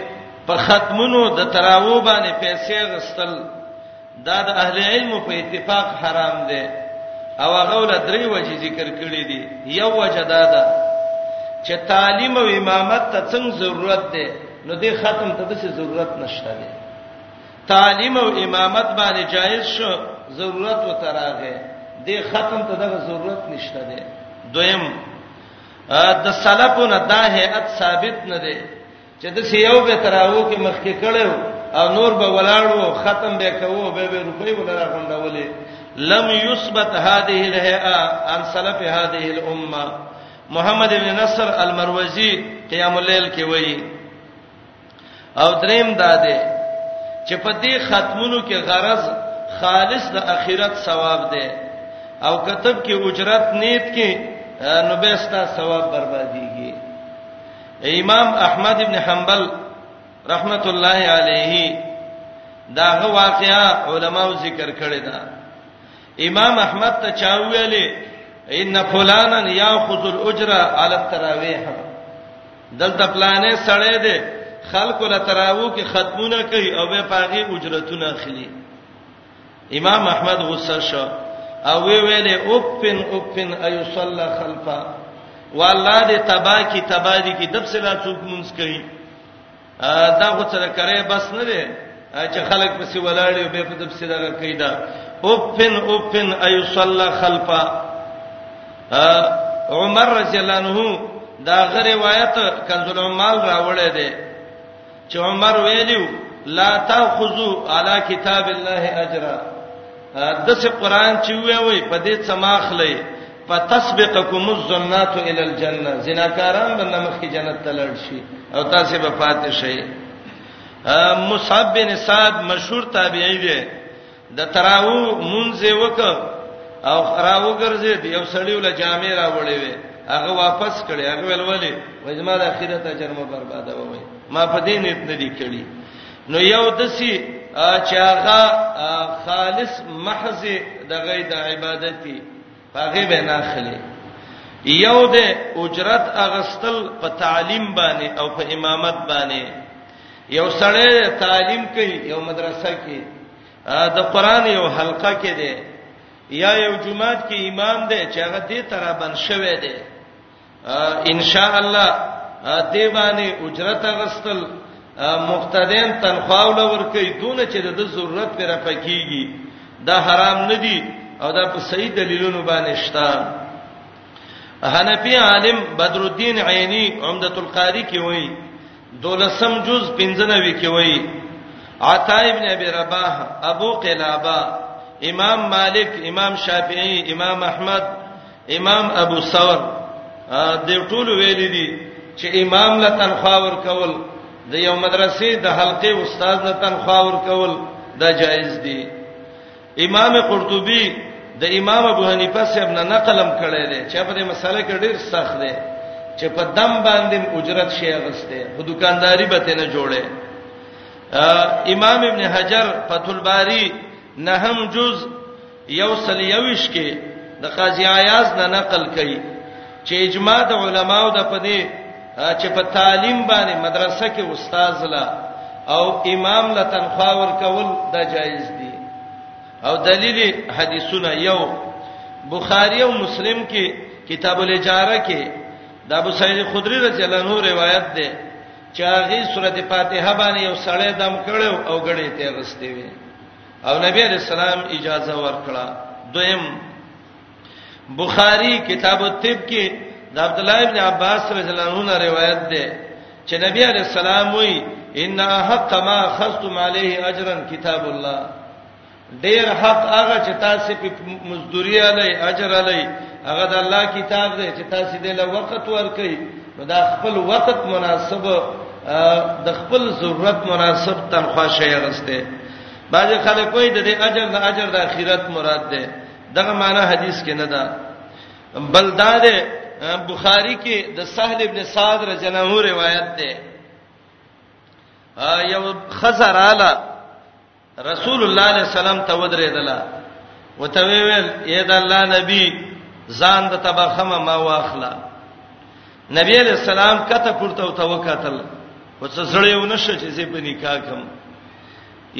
په ختمونو د تراو باندې پیسې غستل دا د اهل علم په اتفاق حرام دی او هغه ول درې وجې ذکر کړې دي یو وجه دا ده چې تعلیم او امامت ته څنګه ضرورت دی نو دې ختم ته د څه ضرورت نشته دی تعلیم او امامت باندې جایز شو ضرورت و تراغه دې ختم ته دغه ضرورت نشته دی دویم د سلفونه دا هيئت ثابت نه دی چې د سیو به تراو کې مخکې کړو او نور به ولاړو ختم به کوو به به روپۍ ولرا غونډولې لم يثبت هذه الهيئه عن سلف هذه الامه محمد بن نصر المروزی قیام الليل کې وایي او دریم دا دی چې په دې ختمونو کې غرض خالص د اخرت ثواب دی او کتب کې اجرت نیت کې نو به ستا ثواب برباديږي امام احمد ابن حنبل رحمت الله علیه داغه واقعا علماو ذکر کړی دا امام احمد ته چا ویلې ان فلانا یاخذ الاجره علی التراویح دلته پلانې سړې دي خلکو له تراوو کې ختمونه کوي او به پاغي اجرتونه اخلي امام احمد غصه شو او وی ویلې اوپن اوپن ایو صلی خلفا والله دې تبا کی تبا دي کی دب سلا څوک مونږ کوي دا خو څه کرے بس نه دی چې خلک پسې ولاړی او به په دې پسې دا کوي دا اوفن اوفن اي صلى خلفا عمر رضی الله عنه دا غ روایت کنز العمال راوړی دی چې عمر ویلو لا تاخذو علی کتاب الله اجرا د څه قران چې وی وی په دې سماخلې فتسبقكم الجنات الى الجنه زناکاران به نمخ کې جنت ته لړ شي او تاسو به فاتح شئ مصعب بن سعد مشهور تابعی دی د تراو منځ وک او راو ګرځي دی او سړی ول جامې راوړې وي هغه واپس کړي هغه ول ولې وځما د اخرت اجر مو برباده وای ما په دې نیت نه دی کړی نو یو دسی چې هغه خالص محض دغه د عبادتي هغه به نه خلې یو د اجرت اغستل په تعلیم باندې او په امامت باندې یو سړی تعلیم کوي یو مدرسه کې د قران یو حلقه کې دی یا یو جمعات کې امام دی چې هغه دې ترابن شوی دی ان شاء الله دې باندې اجرت غستل مقتدین تنخواه لور کوي دون چې د ضرورت پر پکېږي دا حرام نه دي او دا په صحیح دلیلونو باندې شته حنفی عالم بدر الدین عینی عمدۃ القاری کې وایي دولسم جز 15 کې وایي عطا ابن ابي رباح ابو قلابه امام مالک امام شافعي امام احمد امام ابو ثور د ټولو ویل دي چې امام له تنخوا ور کول د یو مدرسې د حلقې استاد له تنخوا ور کول دا جایز دي امام قرطبي د امام ابو حنیفه صاحب نه نقلم کړی دی چې په دې مسله کې ډیر سخت دی چې په دم باندې اجرت شي غسته په دکانداری به ته نه جوړه امام ابن حجر فتح الباری نهم جز یو سل یوش کې د قاضی عیاض نه نقل کړي چې اجماع د علماو د پدې چې په تعلیم باندې مدرسه کې استاد لا او امام لا تنخوا ور کول دا جایز دي او دلیل حدیثونه یو بخاری او مسلم کې کتاب الاجاره کې د ابو سعید خدری رضی الله عنه روایت ده چې هغه سورته فاتحه باندې یو سړی دم کړو او غړې ته غستې وي او نبی علیہ السلام اجازه ورکړه دویم بخاری کتاب الطب کې د عبد الله ابن عباس رضی الله عنه روایت ده چې نبی علیہ السلام وی ان حق ما خستم علیه اجرا کتاب الله ډیر حق هغه چې تاسو په مزدوری علی اجر علی هغه د الله کتاب دی چې تاسو دې له وخت ورکړي نو دا خپل وخت مناسب د خپل ضرورت مناسب تنخواه شي غسته بعض خلک وایي د دې اجر د اجر د اخرت مراد ده دغه معنی حدیث کې نه ده بل دا ده بخاری کې د سهل ابن سعد رضی الله عنه روایت ده یو خزراله رسول الله علیه السلام ته ودرېدله وته ویل اے د الله نبی ځان د تبخمه ما واخلا نبی علیہ السلام کته پورته او توکاتل او څه سړی و نشه چې زه په نکاح کوم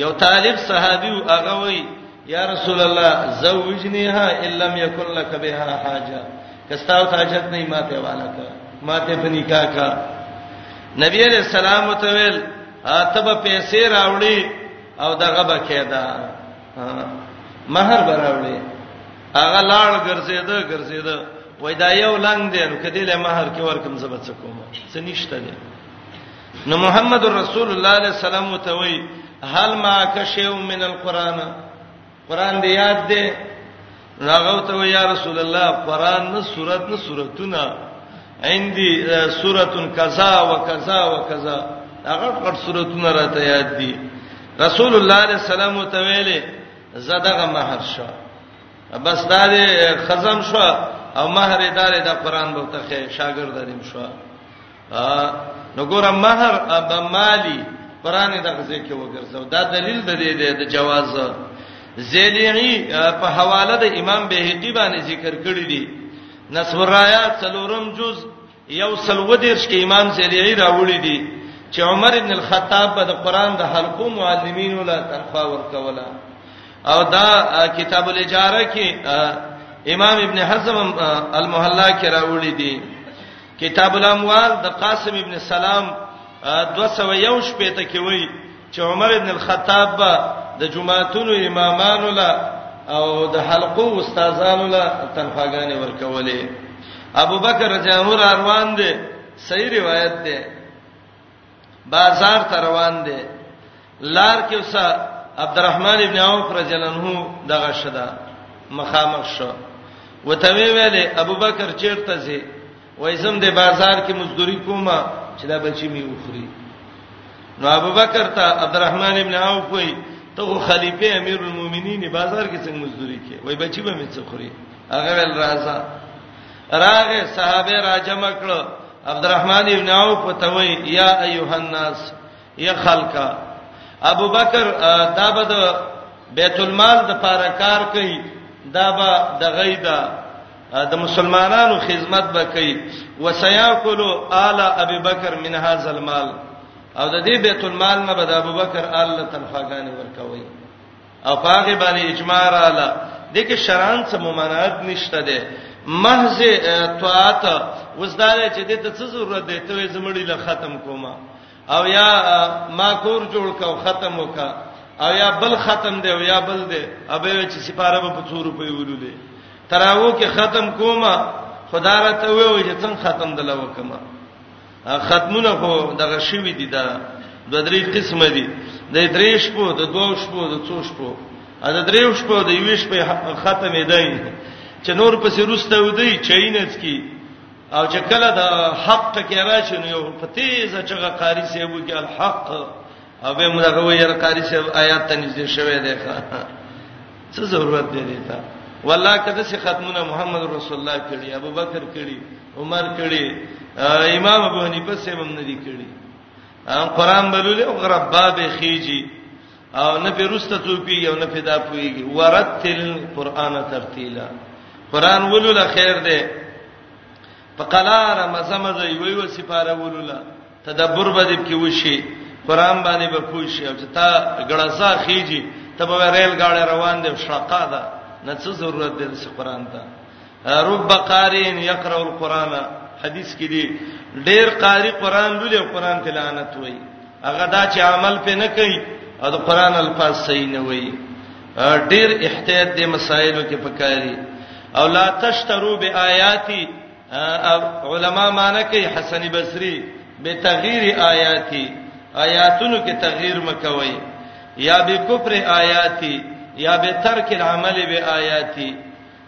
یو طالب صحابي هغه وای یا رسول الله زوجنیها ان لم یکن لک بها حاجه کستاو حاجت نه ماته والا کا ماته په نکاح کا نبی علیہ السلام ته ویل اتب پیسې راوړي او دغه بکیدا مہر براوړي هغه لاړ ګرځیدا ګرځیدا وای دا یو لنګ دی نو کدی له مہر کې ورکم زبد څه کوم څه نشته دی نو محمد رسول الله علیه السلام ته وای هل ما کشیو من القران قران دی یاد دی راغو ته یا رسول الله قران نه سورت نه سورتونه عندي سورتن کذا وکذا وکذا هغه پټ سورتونه راته یاد دي رسول الله علیه السلام ته ویلې زداغه مہر شو بس دا دې خزم شو او مہر دار د قران بوته شاګرد دې شو نو ګور مہر اب مالی قران دغه ځکه وګرځو دا دلیل د دې د جواز زیدی په حواله د امام بهقی باندې ذکر کړی دی نسورایا څلورم جز یو سلو دیرش کې امام زیدی راوړی دی چې عمر ابن الخطاب به د قران د حلقو معلمینو لا تنخوا ورکوله او دا کتاب الاجاره کې امام ابن حزم المحلا کې راوړی دی کتاب الاموال د قاسم ابن سلام 201 شپې ته کې وایي چې عمر ابن الخطاب به د جمعهتونو امامانو لا او د حلقو استادانو لا تنخواګانې ورکولې ابو بکر رضی الله عنه روان دي صحیح روایت ده بازار ته روان دی لار کې وسه عبدالرحمن ابن عوف رضی الله عنه دغه شدا مخامخ شو وته ویلې ابوبکر چیرته زی وایزم د بازار کې مزدوري کومه چې دا بچی می وخوري نو ابوبکر ته عبدالرحمن ابن عوف وای ته خو خلیفہ امیر المؤمنین بازار کې څنګه مزدوري کې وای بچی به می څه خوري هغه ول راځه راغه صحابه راجم کړه عبدالرحمن ابن عوف ته وی یا ایها الناس یا خلقا ابو بکر دا به د بیت المال د پاره کار کوي دا به د غیدا د مسلمانانو خدمت به کوي وسياكل آل ابي بکر من هذا المال او د دې بیت المال نه به د ابو بکر آل تنفاګانی ورکوي او پاګه باندې اجماع رااله د کې شران څه ممانعت نشته ده محض طاعت وزدارې چې د ته څه ضرورت دی ته زمړی له ختم کوما او یا ما کور جوړ کا او ختم وکا او یا بل ختم دی او یا بل دی ابه چې سپاره په 200 روپۍ ولولې تراو کې ختم کوما خدای راته وې چې څنګه ختم دلوکما ختمونه خو دغه شوی دي دا د درې قسمه دي د درې شپو د دوه شپو د څو شپو ا د درې شپو د یوې شپې ختمې دی چې نور پسې روسته ودی چینت کی او چې کله د حق ټکی راشي نو یو په تیزه چغه قاری سی وو کې الحق او به موږ هغه یې قاری سی آیات ته نږدې شوه دی ښا څه ضرورت دی ته والله کده سي ختمونه محمد رسول الله کړي ابوبکر کړي عمر کړي امام ابو حنیفه سم هم نه دي کړي ان قران بلول او غربا به خيږي او نه په رسته توپی او نه په دا پويږي ورتل قران ترتیلا قران ولول خیر ده په قلار مزمزه وی و سپاره ولول تدبر باندې کې وشي قران باندې به پوه شي او چې تا ګړسا خيږي ته به ریل گاډي روان دي شقا ده نه څه ضرورت دی د قران ته رب قاری یقرأ القرآن حدیث کې دی ډیر قاری قرآن لولي قرآن ته لعنت وای هغه دا چې عمل په نه کوي او د قرآن الفاظ صحیح نه وای ډیر احتیاط دې مسایلو کې پکاري او لا تشترو بیااتی علما معنی کوي حسن بصری به تغییر آیاتی آیاتونو کې تغییر مکوي یا به کفر آیاتی یا به ترک العمل به آیاتی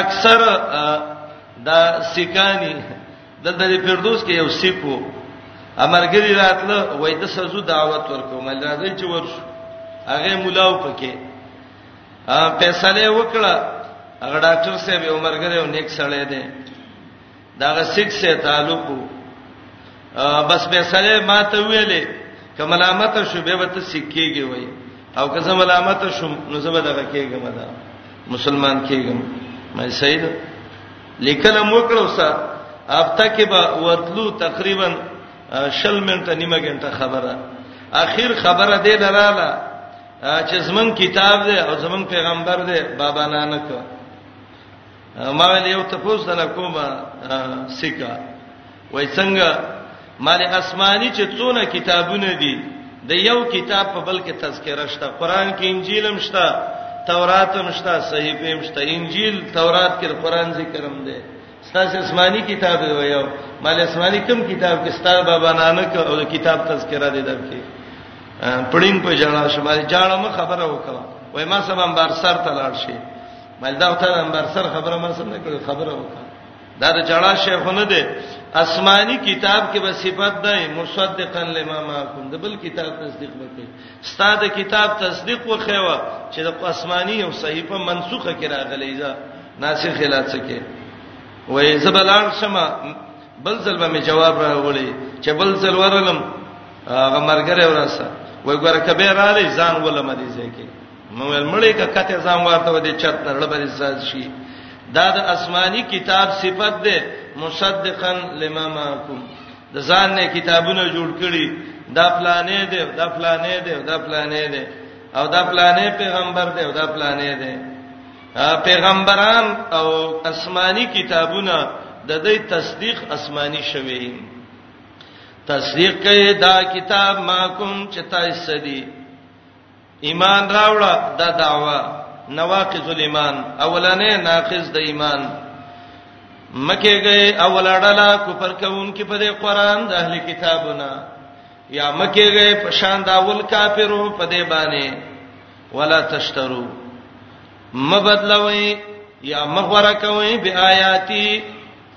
اکثر دا سکانی د د فردوس کې یو سیکو امرګری راتله وای د سزو دعوت ورکوم راځي چې ورشو هغه مولاو پکې ا فیصله وکړه هغه ډاکټر صاحب عمرګری او نیک سړی دی داغه سیټ سه تعلق بس به سره ما ته ویلې ک ملامت شو به وت سکیږي وای او که زه ملامت شوم نو زه به دغه کېږم دا مسلمان کېږم مې سید لیکل مو کړو سا اب تک به ورتلو تقریبا شل منټه نیمه غنټه خبره اخیر خبره دې لراله چې زمون کتاب دې او زمون پیغمبر دې بابا نانک ما ویل یو ته پوس دل کومه سکه وای څنګه مال اسماني چې څونه کتابونه دي د یو کتاب په بل کې تذکرہ شته قران کې انجیل هم شته تورات هم شته صحیفه هم شته انجیل تورات کې قران ذکر هم ده ستاسو اسماني کتاب دی وایو مال اسماني کوم کتاب کې ستاره بابا نانک او کتاب تذکرہ دی درکې پړین په جړا شماري جړا مخ خبره وکړه وای ما سبا بار سر ته لاړ شي مل دا ته انبر سر خبره مر سره کړو خبره وکړه دا د جړا شیخونه دي آسماني کتاب کې به صفات ده مصدقا لما معكم د بل کتاب تصدیق وکړي استاد کتاب تصدیق وخیوا چې د آسماني او صحیفه منسوخه کړه غلې ده ناسخ خلاف څه کې وې زبلان شمه بل ځل به می جواب راغلی چې بل ځل ورلم هغه مرګره ورسه وای ګوره کبه را لې ځان ولمه دي ځکه نو مړې کا کته ځان ورته ودی چت نه لړبر ساز شي دا د آسماني کتاب صفت ده مصدقا لما معكم د ځان نه کتابونه جوړ کړي دا پلانې ده دا پلانې ده دا پلانې ده او دا پلانې پیغمبر ده او دا پلانې ده پیغمبران او آسماني کتابونه د دې تصدیق آسماني شوی تصدیق کړي دا کتاب ما کوم چې تاسو دې ایمان راوړه دا دعوه نواقض الایمان اولنې ناقض د ایمان مکه گئے اولړلا کفر کوونکې په دې قران د اهل کتابونه یا مکه گئے په شان دا ول کافرو په دې باندې ولا تشترو مبدلوي یا مغوره کوي بیااتی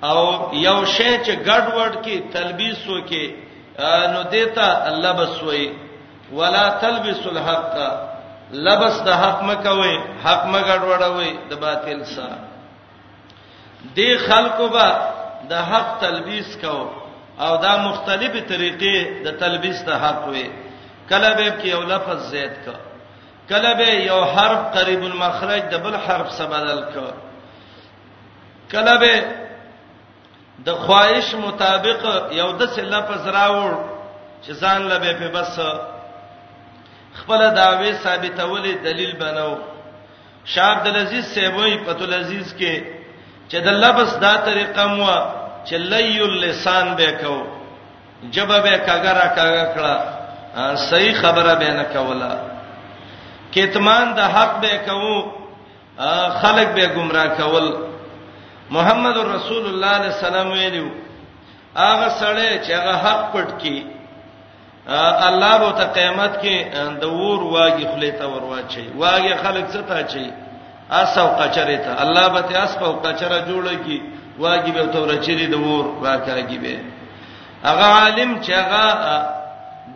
او یو شی چې ګډ وډ کې تلبیس وکي نو دیتا لبس وای ولا تلبس الحق لبس د حق مکوي حق مګډ وډوي د باطل سره دی خلکو به د حق تلبیس کو او دا مختلفه طریقې د تلبیس د حق وي کله به کې یو لفظ زید کا کله به یو حرف قریب المخرج د بل حرف سره بدل کا کله به د خواهش مطابق یو د څه لفظ راوړ چې ځان لبه په بس خپل داوی ثابتولې دلیل بنو شاه عبد العزيز سیوی پتو العزيز کې چې د لفظ دا طریقه مو چې لیل اللسان به کو جبه به کګرا کګا کړه صحیح خبره به نه کوله کتمان د حق به کوو خلق به گمراه کول محمد رسول الله علیه السلام ویلو هغه سړی چې هغه حق پټ کی الله به ته قیامت کې د ور واګي خلیته ور واچي واګي خلق څه تا چي اس او قچره ته الله به ته اس او قچره جوړه کی واګي به تور چری د ور راکاږي به هغه عالم چې هغه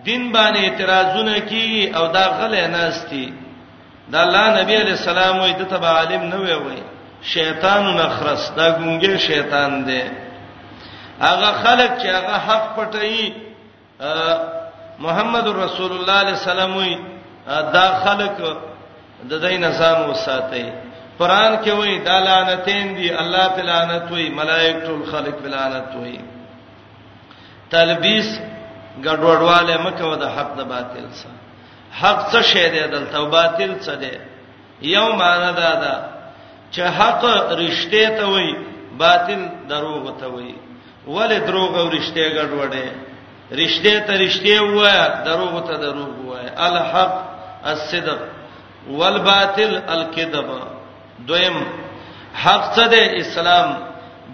دین باندې اعتراضونه کوي او دا غلې ناشتي دا الله نبی علی السلام وي د تبع عالم نه وي وي شیطان نخرس دا ګونګې شیطان دی هغه خلک چې هغه حق پټي محمد رسول الله علیه السلام وي دا خلک د دې نسان وساتي قران کې وایي دا لعنتین دي الله په لعنت وایي ملائکه ټول خلق په لعنت وایي تلبیس ګډوډواله مکه و د حق د باطل سره حق څه شی دی دلته او باطل څه دی یو معنا دا ده چې حق رښتې ته وای باطل دروغ ته وای ولې دروغ او رښتې ګډوډې رښتې ته رښتې وای دروغ ته دروغ وای الحق الصدق والباطل الكذب دویم حق څه دی اسلام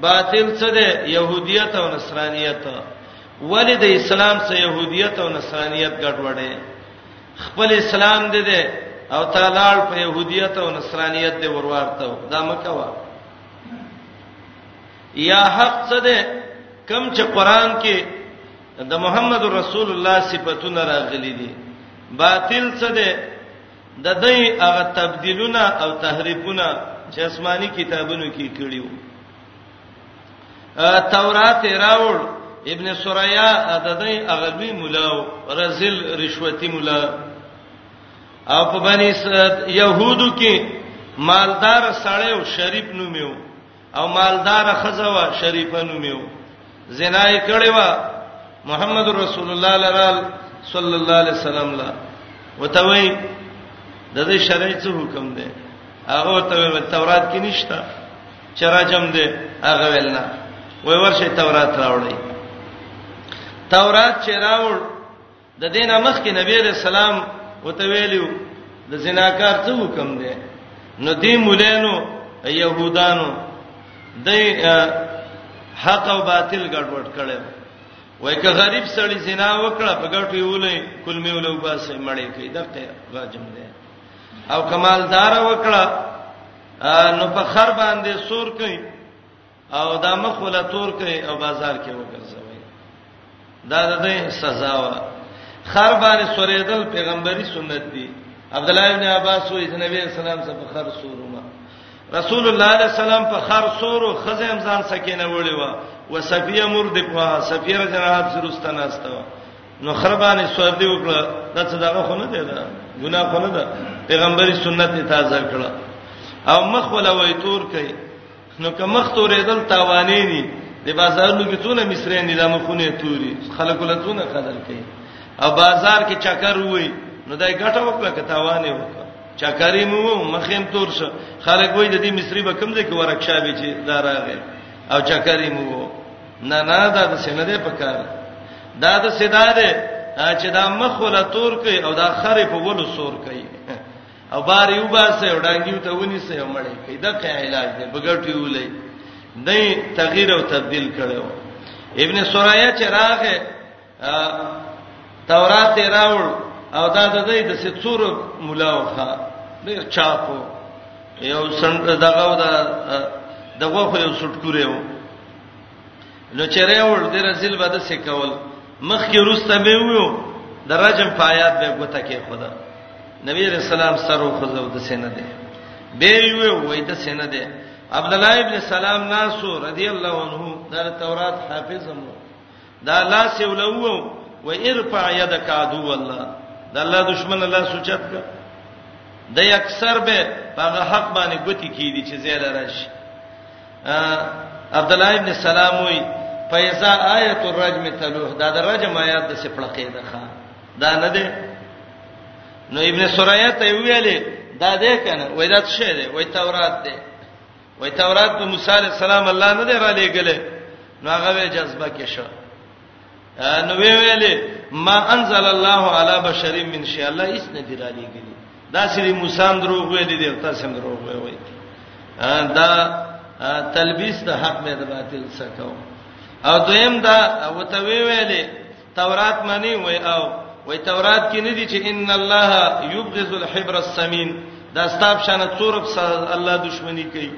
باطل څه دی يهوديت او نصرانيت ولی د اسلام سره يهودیت او نصرانیت ګډوډه خپل اسلام دې ده او تعالی په يهودیت او نصرانیت دې ورورته دا مکوا یا حق څه ده کم چې قران کې د محمد رسول الله صفاتونه راغلي دي باطل څه ده د دې هغه تبديلونه او تحریفونه چې آسماني کتابونو کې کړیو تورات راوړ ابن سوریا د دې اغلوی مولا رزل رشوتی مولا او په بنی یهودو کې مالدار سړی او شریف نومیو او مالدار خزه وا شریفه نومیو زنا یې کړې وا محمد رسول الله لرال صلی الله علیه وسلم لا وتوي د دې شرعي څه حکم دی هغه ته تورات کې نشته چې راجم دې هغه ویلنا وای ورشه تورات راوړی تورات چې راوړ د دینه مخ کې نبی عليه السلام وته ویلو د زناکار څه حکم دی نو دې مولانو يهودانو د حق او باطل ګډوډ کړي وای که غریب سړی زنا وکړه په ګټو یې ولې کلمې ولې وباسه مړې کوي دغه راجم دی او کمالدار وکړه نو په خر باندې سور کوي او دا مخ ولا تور کوي او بازار کې وګرځوي دا د دې سزا و خر باندې سورېدل پیغمبري سنت دی عبد الله ابن عباس وې چې نبی اسلام څخه په خر سورما رسول الله علیه السلام په خر سورو خزه امزان سکینه وړي و وصفیه مرده په صفیه رجنات سرستانه استوا نو خربانه سوال دی وکړه دا څه دغه خونه دی دا ګناه خونه ده پیغمبري سنت تازه کړه او مخ ولا وای تور کوي نو که مخ تورې دل تاوانې ني د بازارونو کې څونه مصرې نه د مخونه توري خلکو له څونه خدل کوي او بازار کې چکر وای نو دای ګټه وکړه که تاوانې وکړه چکرې مو مخیم تور شو خلک وای د دې مصری به کم ځای کې ورکشابې چې دا راغی او چکرې مو نه نه دا د سینه ده پکار دا د سیدا ده چې دا مخ ولا تور کوي او دا خره په ولو سور کوي او بار یو باسه او ډانګیو ته ونی سه او مړی کوي دا څه علاج دی بغټي ولې نه تغییر او تبديل کړو ابن سوریا چې راغه تورات راوړ او دا د دې د ستور مولا وخه ډیر چاپو یو سند دغه دا دغه خو یو سټکوره و نو چیرې ور د رسول بده سکول مخ کې روسته به ویو د رجم پایات به ګوته کې خدا نبی رسول الله سره خو زو د سینه ده به ویو وای د سینه ده عبد الله ابن سلام ناسو رضی الله عنه د تورات حافظ مو دا لاس یو لوو و ارفع یدک عدو الله دا الله دشمن الله سوچت کا د اکثر به هغه حق باندې ګوتی کیدی چې زیاده راشي عبد الله ابن سلام وی فیزا آیت الرجم تلوه دا د رجم آیات د سپړقې ده ښا دا نه ده نو ابن سوریه ته ویلې دا ده کنه وای دا څه ده وای تورات ده وای تورات په موسی علی السلام الله نه دی را لېګلې نو هغه به جذبه کې شو نو وی ویلې ما انزل الله علی بشر من شی الله اس نه دی را لېګلې دا سری موسی هم دروغ وی دي درته سم دروغ وی وای دا تلبیس د حق مې د باطل سکو او دویم دا وته وی ویلې تورات معنی وای او وای تورات کې نه دي چې ان الله یبغض الحبر السمین دا ستاب شانه څورب الله دښمنی کوي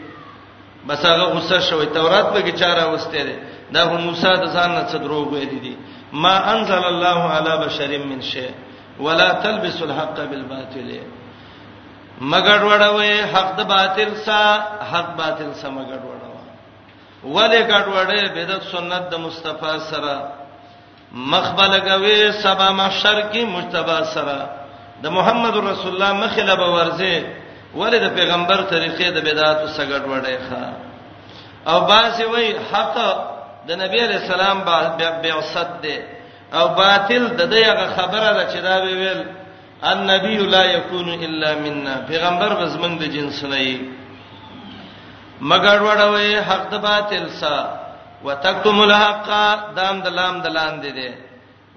بس هغه غصه شوی تورات به کې چاره وسته ده دا هم موسی د ځان نه څه دروغ ویل دي ما انزل الله علی بشر من شیء ولا تلبسوا الحق بالباطل مګړ وړوي حق د باطل سره حق باطل سره مګړ ولې ګډوډې بدعت سنت د مصطفی سره مخبلګوي سبا محشر کې مجتبی سره د محمد رسول الله مخله به ورځي ولې د پیغمبر طریقې د بدعت سره ګډوډې ښه او باسي وای حق د نبی علی السلام بعثت ده او باطل د دغه خبره ده چې دا ویل النبي لا يكون الا منا پیغمبر بزمن د جنس نه یي مګر وړوي حق د باطل سا وتکتم الحق دام د لام د لاندې دي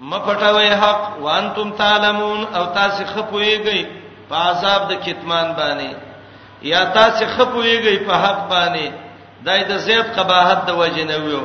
مپټوي حق وانتم تعلمون او تاسو خپويږئ په عذاب د کتمان باندې یا تاسو خپويږئ په حق باندې دای د زید قباحت د وجنویو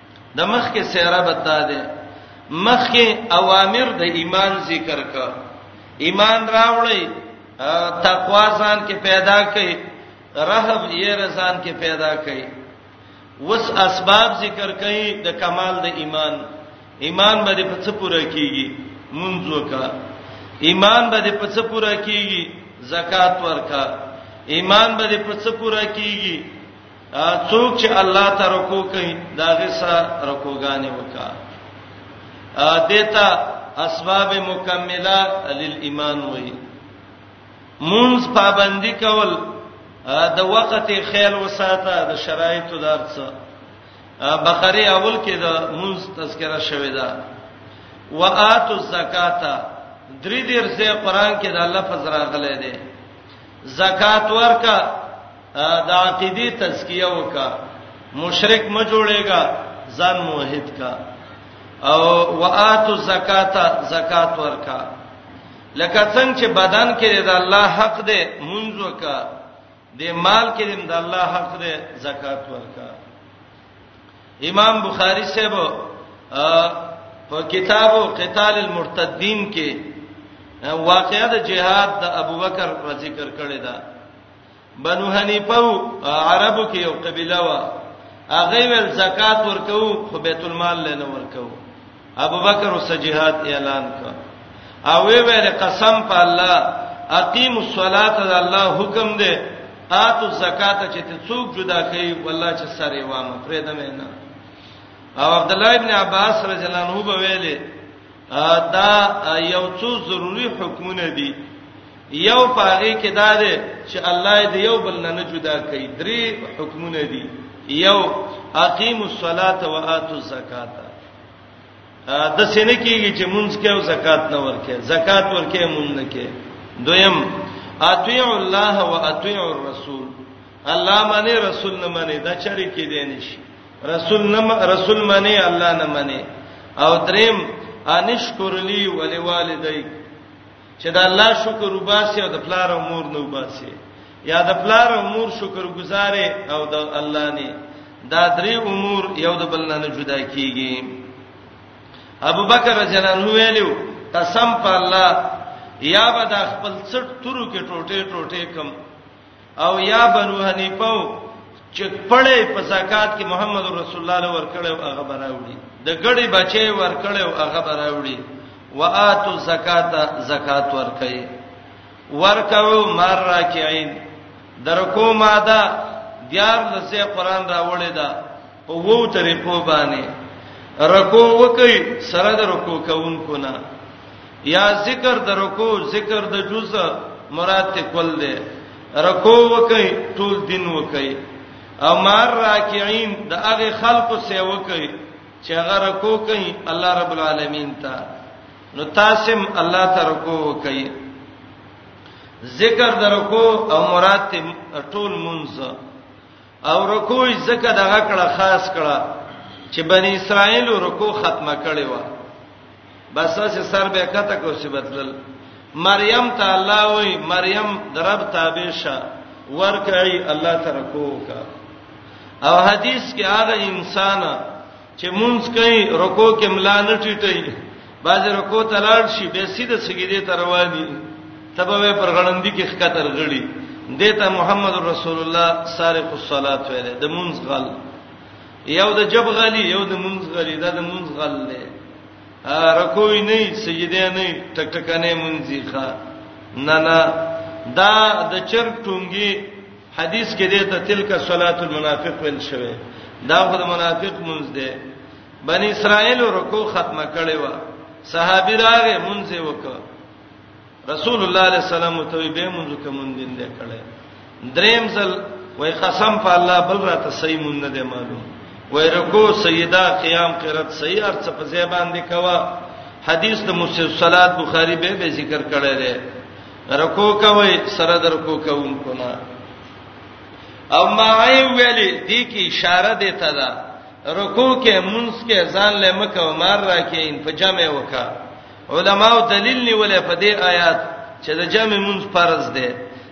د مخ کې سیاره بتا ده مخ کې اوامر د ایمان ذکر کا ایمان راوړی تقوا ځان کې پیدا کړي رهب یې رسان کې پیدا کړي وس اسباب ذکر کړي د کمال د ایمان ایمان باندې په څه پوره کیږي منځ وکا ایمان باندې په څه پوره کیږي زکات ورکا ایمان باندې په څه پوره کیږي څوک چې الله ته رکوع کوي دا غسه رکوګانې وکا دیتا اسباب مکمله للایمان وې مونږ پابندي کول د وخت خیال وساته د شرایطو درڅ بقره اول کې د مونږ تذکرہ شوې ده واتو زکاتا درې دیر سه قران کې د الله فزرا غلې ده زکات ورکا د عقیدی تزکیه وکا مشرک م جوړېګا ځان موحد کا او واتو زکات زکات ورکا لکه څنګه چې بدن کې د الله حق دی منځ وکا د مال کې د الله حق دی زکات ورکا امام بخاری صاحب په کتاب قتال المرتدین کې واقعیا د جهاد د ابوبکر پر ذکر کړی دا بنو حنیفه عربو کې یو قبيله و هغه ول زکات ورکو خو بیت المال لنه ورکو ابوبکر وس جهاد اعلان کړ او وی ویل قسم په الله اقیم الصلاه د الله حکم دی اتو زکات چې ته څوک جدا کوي والله چې سره وامه پرې دمه نه او عبد الله ابن عباس رضی الله عنه به ویلې دا یو څو ضروری حکمونه دي یو پاره کې دا دی چې الله دې یو بل نه جدا کوي درې حکمونه دي یو اقیم الصلاه و اتو زکات د سینې کېږي چې مونږ کې او زکات نه ورکې زکات ورکې مونږ نه کې دویم اطیع الله و اطیع الرسول الله معنی رسول نه معنی دا چری کې دی نشي رسول نه رسول معنی الله نه معنی او دریم انشکر لی ولوالدیک چې د الله شکر وباسي او د پلار او مور نه وباسي یا د پلار او مور شکر گزارې او د الله نه دا درې امور یو د بل نه جدا کیږي ابو بکر رضی الله عنه ویلو قسم په الله یا به د خپل څټ تورو کې ټوټه ټوټه کم او یا بنو حنیفه چې پړې په زکات کې محمد رسول الله له ورکړې او هغه براوړي د ګړې بچي ورکړې او هغه براوړي واتو زکات زکات ورکړي ورکاو مار راکعين درکو ماده دیار لسه قران راوړې ده په وو طریقو باندې رکو وکي سره د رکو کوونکو نه یا ذکر د رکو ذکر د جز مراد ته کول دي رکو وکي ټول دین وکي او مار راکعين د هغه خلکو سه وکي چې هغه رکو کوي الله رب العالمین ته نو تاسم الله ته رکو وکي ذکر د رکو او مراد ته ټول منځه او رکوع زکه دغه کړه خاص کړه چې بنی اسرائیل رکوع ختمه کړي و بس اس سر به کته کو سی بدلل مریم ته الله وای مریم درب تابع شه ورکعي الله ترکو کا او حدیث کې هغه انسان چې مونږ کوي رکوع کې ملا نه ټیټي باز رکوع ته لاړ شي به سیده سګیدې ته رواني تبوي پر غړندې کې خکتر غړي دیتا محمد رسول الله سارق الصلات ویل د مونږ غل یو د جب غلی یو د مونږ غلی دا د مونږ غل دی رکوع نه سجده نه ټک ټک نه مونږی ښا نه نه دا د چر ټونګي حدیث کې دې ته تلک صلات المنافق ویل شوی دا خو د منافق منځ دی بنی اسرائیل رکوع ختمه کړي وا صحابي راغې منځ وکړه رسول الله علیه السلام ته به منځ کوم دین دې کړي دریم ځل وای قسم په الله بل را ته صحیح مون نه دی معلوم وای رکوع سیدا قیام قرات صحیح ارڅ په ځای باندې کوا حدیث د مسلسلات بخاری به به ذکر کړی دی رکوع کوي سره در رکوع کوونکو نه او ما ای ویلي دي کې اشاره ده ته ده رکوع کې منځ کې ځان له مکه او مار راکې ان په جمع وکا علماء دلیل نیولې په دې آیات چې د جمع منځ فرض ده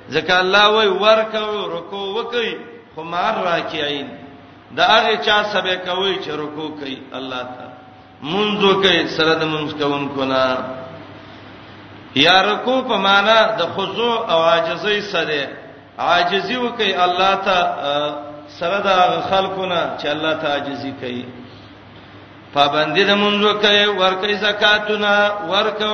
ځکه الله وای ورکو رکوع وکي خو مار راکې عین دا هغه چا سبه کوي چې رکوع کوي الله تعالی منځو کې سره د منځ کوونکو نه یا رکوع په معنا د خضوع او عاجزۍ سره عاجزي وکي الله ته سره د خلقونه چې الله ته عاجزي کوي پابندي د منځو کې ورکه زکاتونه ورکو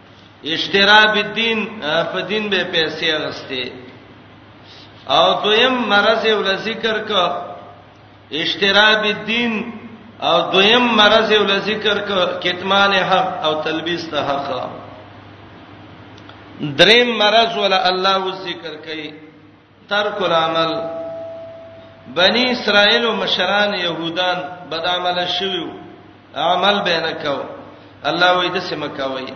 اشترا بالدین په دین به پیسې اغسته او دویم مرز یو ذکر کو اشترا بالدین او دویم مرز یو ذکر کو کتمان حق او تلبیس ته حق دریم مرز ول الله ذکر کوي ترک العمل بنی اسرائیل او مشران يهودان بد عمل شویو عمل به نه کو الله وې د سم کوي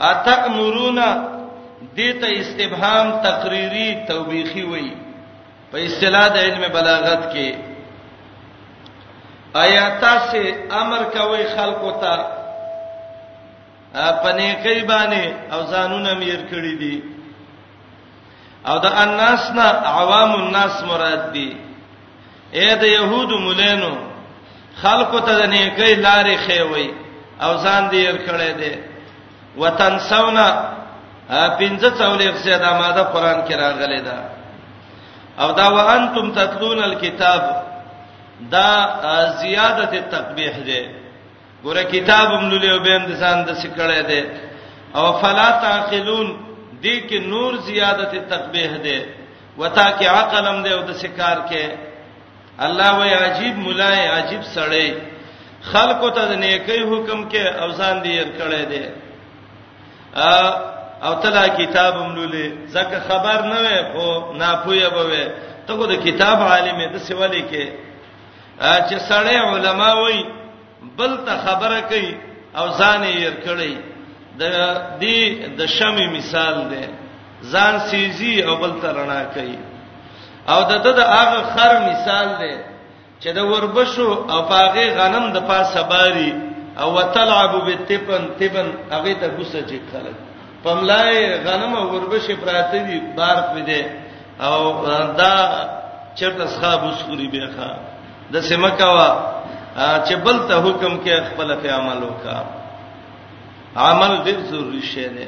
اتامرونا دته استفهام تقریری توبیخی وې په اصطلاح د علم بلاغت کې آیا تاسو امر کوي خلکو ته پنه کوي باندې او ځانونه میر کړی دي او د الناس نه عوام الناس مراد دي اے د يهودو مولانو خلکو ته د نیکي لارې خېوي او ځان دې ير کړې دي وتنسونا پنځه څولې زیاده ماده قران کې راغلې ده او دا وانتم تتلون الكتاب دا زیادت تقبیح ده ګوره کتاب هم لولې او بهم د ځان د سکړې ده او فلا تعقلون دې کې نور زیادت تقبیح ده وتا کې عقل هم ده او د سکار کې الله وای عجیب مولای عجیب سړی خلکو ته د نیکی حکم کې او ځان دې ير کړې ده او تلا کتاب هم لولې ځکه خبر نه وې خو ناپوهه بوي ته کو د کتاب عالم دې سوالې کې چې سړی علما وای بل ته خبره کوي او ځان یې ير کړی د دې د شمع مثال دی ځان سيزي او بل ته رڼا کوي او د د هغه خر مثال دی چې د وربشو او پاغه غنم د پاسه باري او وتلعب بالتبن تبن هغه ته ګوسه چې خلک پملای غنم او وربشه پراته دي بار په دې او دا چرته اصحاب وسوري به ښا د سمکوا چې بل ته حکم کې خپل په عمل وکا عمل ډیر ضروری شی دی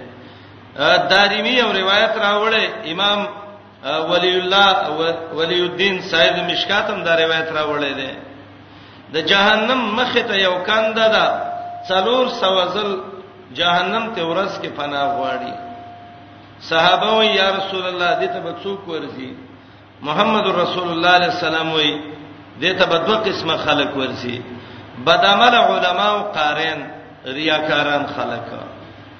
داریمی او روایت راوړی امام ولی الله ولی الدین صاحب مشکاتم دا روایت راوړی دی د جهنم مخ ته یو کند ده څلور سوزل جهنم ته ورس کې پناه غواړي صحابه وی یا رسول الله دې ته بڅوک ورسی محمد رسول الله علیه السلام وی دې ته به دوه قسمه خلق ورسی بدعمل علما او قارین ریاکاران خلک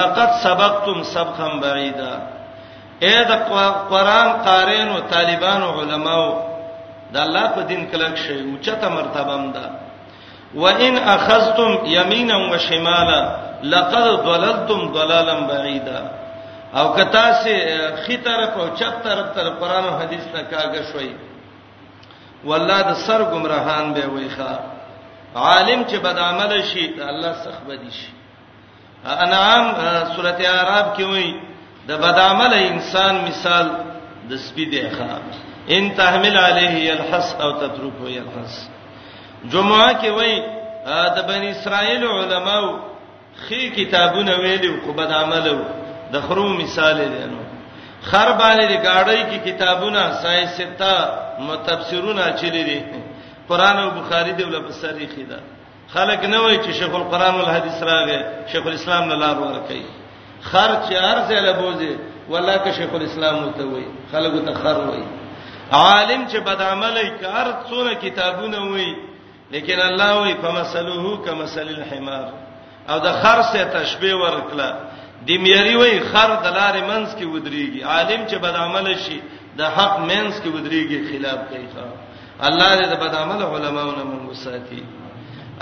لقد سبقتم سبقا بعیدا اے د قران قارین او طالبان او علماو د الله په دین کلک شي او چته مرتبه هم ده وان اخذتم یمینا وشمالا لقد ضللتم ضلالا بعیدا او کتا سي خي طرف او چپ طرف تر قران او حديث نه کاږه شوي والله د سر گمراهان به وي ښا عالم چې بد عمل شي الله سخت بدی شي انعام سورته اعراف کې وایي د بدعمل انسان مثال د سپی دی ښا ان تحمل عليه يلحس او تتركه يلحس جمعه کې وای د بنی اسرائیل علماو خې کتابونه ویلو خو بدعملو د خرو مثال دی نو خر باندې د گاډۍ کې کتابونه سای ستا متفسرونه چلی دي قران او بخاری دی ول په سری خیدا خلک نه وای چې شیخ القرآن والحدیث راغی شیخ الاسلام نه لار ورکړي خرچ ارزه لبوزي ولا که شیخ الاسلام وته وای خلکو ته خر وای عالم چې بد عمل ای کار څونه کتابونه وای لیکن الله وای فمثله کمثل الحمار او د خر سره تشبیه ورکړه د میری وای خر د لارې منځ کې ودرېږي عالم چې بد عمل شي د حق منځ کې ودرېږي خلاف کوي خر الله دې د بد عمل علماو نه موږ وساتي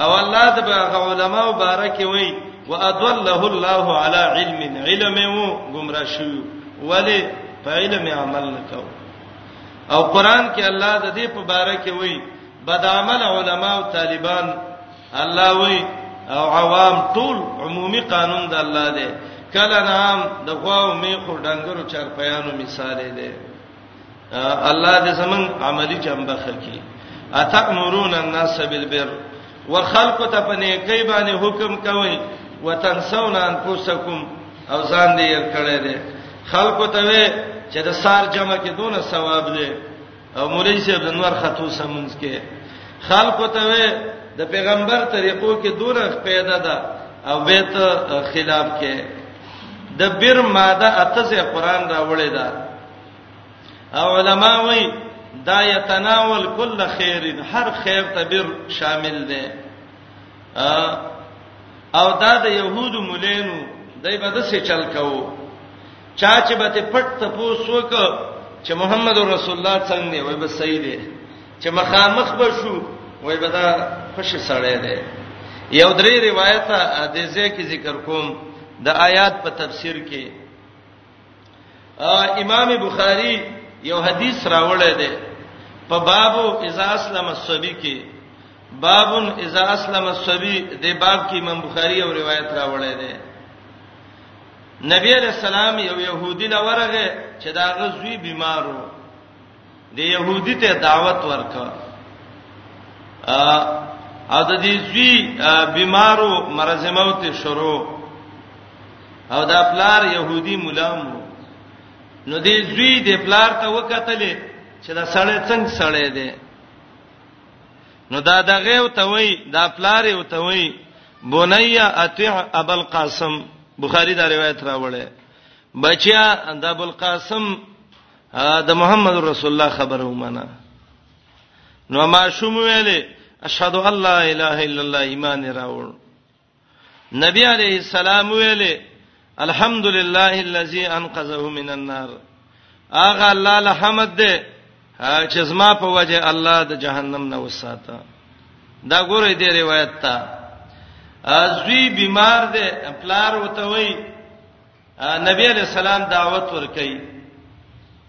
او الله د علماو بارکه وای واضله الله على علم علم مو گمراه شو ولی په علم عمل نکاو او قران کې الله د دې په باره کې وای بد عمل علما او طالبان الله وای او عوام ټول عمومي قانون د الله دی کله نام د غواو میخو ډنګرو چرپیانو مثال دی الله دې زمون عملی چمبخ کی اتامرون الناس بالبر وخلق ته پنه کوي باندې حکم کوي وتنسون انفسکم او ځان دې ير کړی دی خلق ته وي چې د سار جمع کې دونه ثواب دی او مولوی صاحب د نور خطو سمونځ کې خلق ته وي د پیغمبر طریقو کې دونه پیدا ده او به ته خلاف کې د بیر ماده اته سه قران راوړی ده او علما وایي دا یتناول کل خیر هر خیر تبر شامل دی او دا د يهودو مولینو دای په دسه چل کاو چا چې به ته پټ ته پوسوک چې محمد رسول الله څنګه دی وای به صحیح دی چې مخامخ به شو وای به دا خوش سړی دی یو درې روایت د ځکه ذکر کوم د آیات په تفسیر کې امام بخاری یو حدیث راوړی دی په بابو اذا اسلم الصبی کې بابن اذا اسلم الصبی د باب کې امام بخاری یو روایت راوړی دی نبی علیہ السلام یو يهودي لورغه چې دا غزوی بیمارو د يهودي ته دعوت ورکا او د دې زوی بیمارو مرز موت شروع او دا پلار يهودي ملام نو دې زوی د پلار ته وکتلې چې دا سړی څنګه سړی دی نو دا دغه او ته وای دا پلار او ته وای بنیا اطیع ابو القاسم بخاری دا روایت راوړی بچیا د ابو القاسم د محمد رسول الله خبره ومنه نو ما شوم ویلې اشهد ان لا اله الا الله ایمان راوړ نبی علیہ السلام ویلې الحمدلله الذي انقذه من النار اغه الله الحمد دې چې زما په وجه الله د جهنم نه وساته دا ګورې دې روایت تا ازوی بیمار دی پلار وته وای نبی علیہ السلام دعوت ورکړي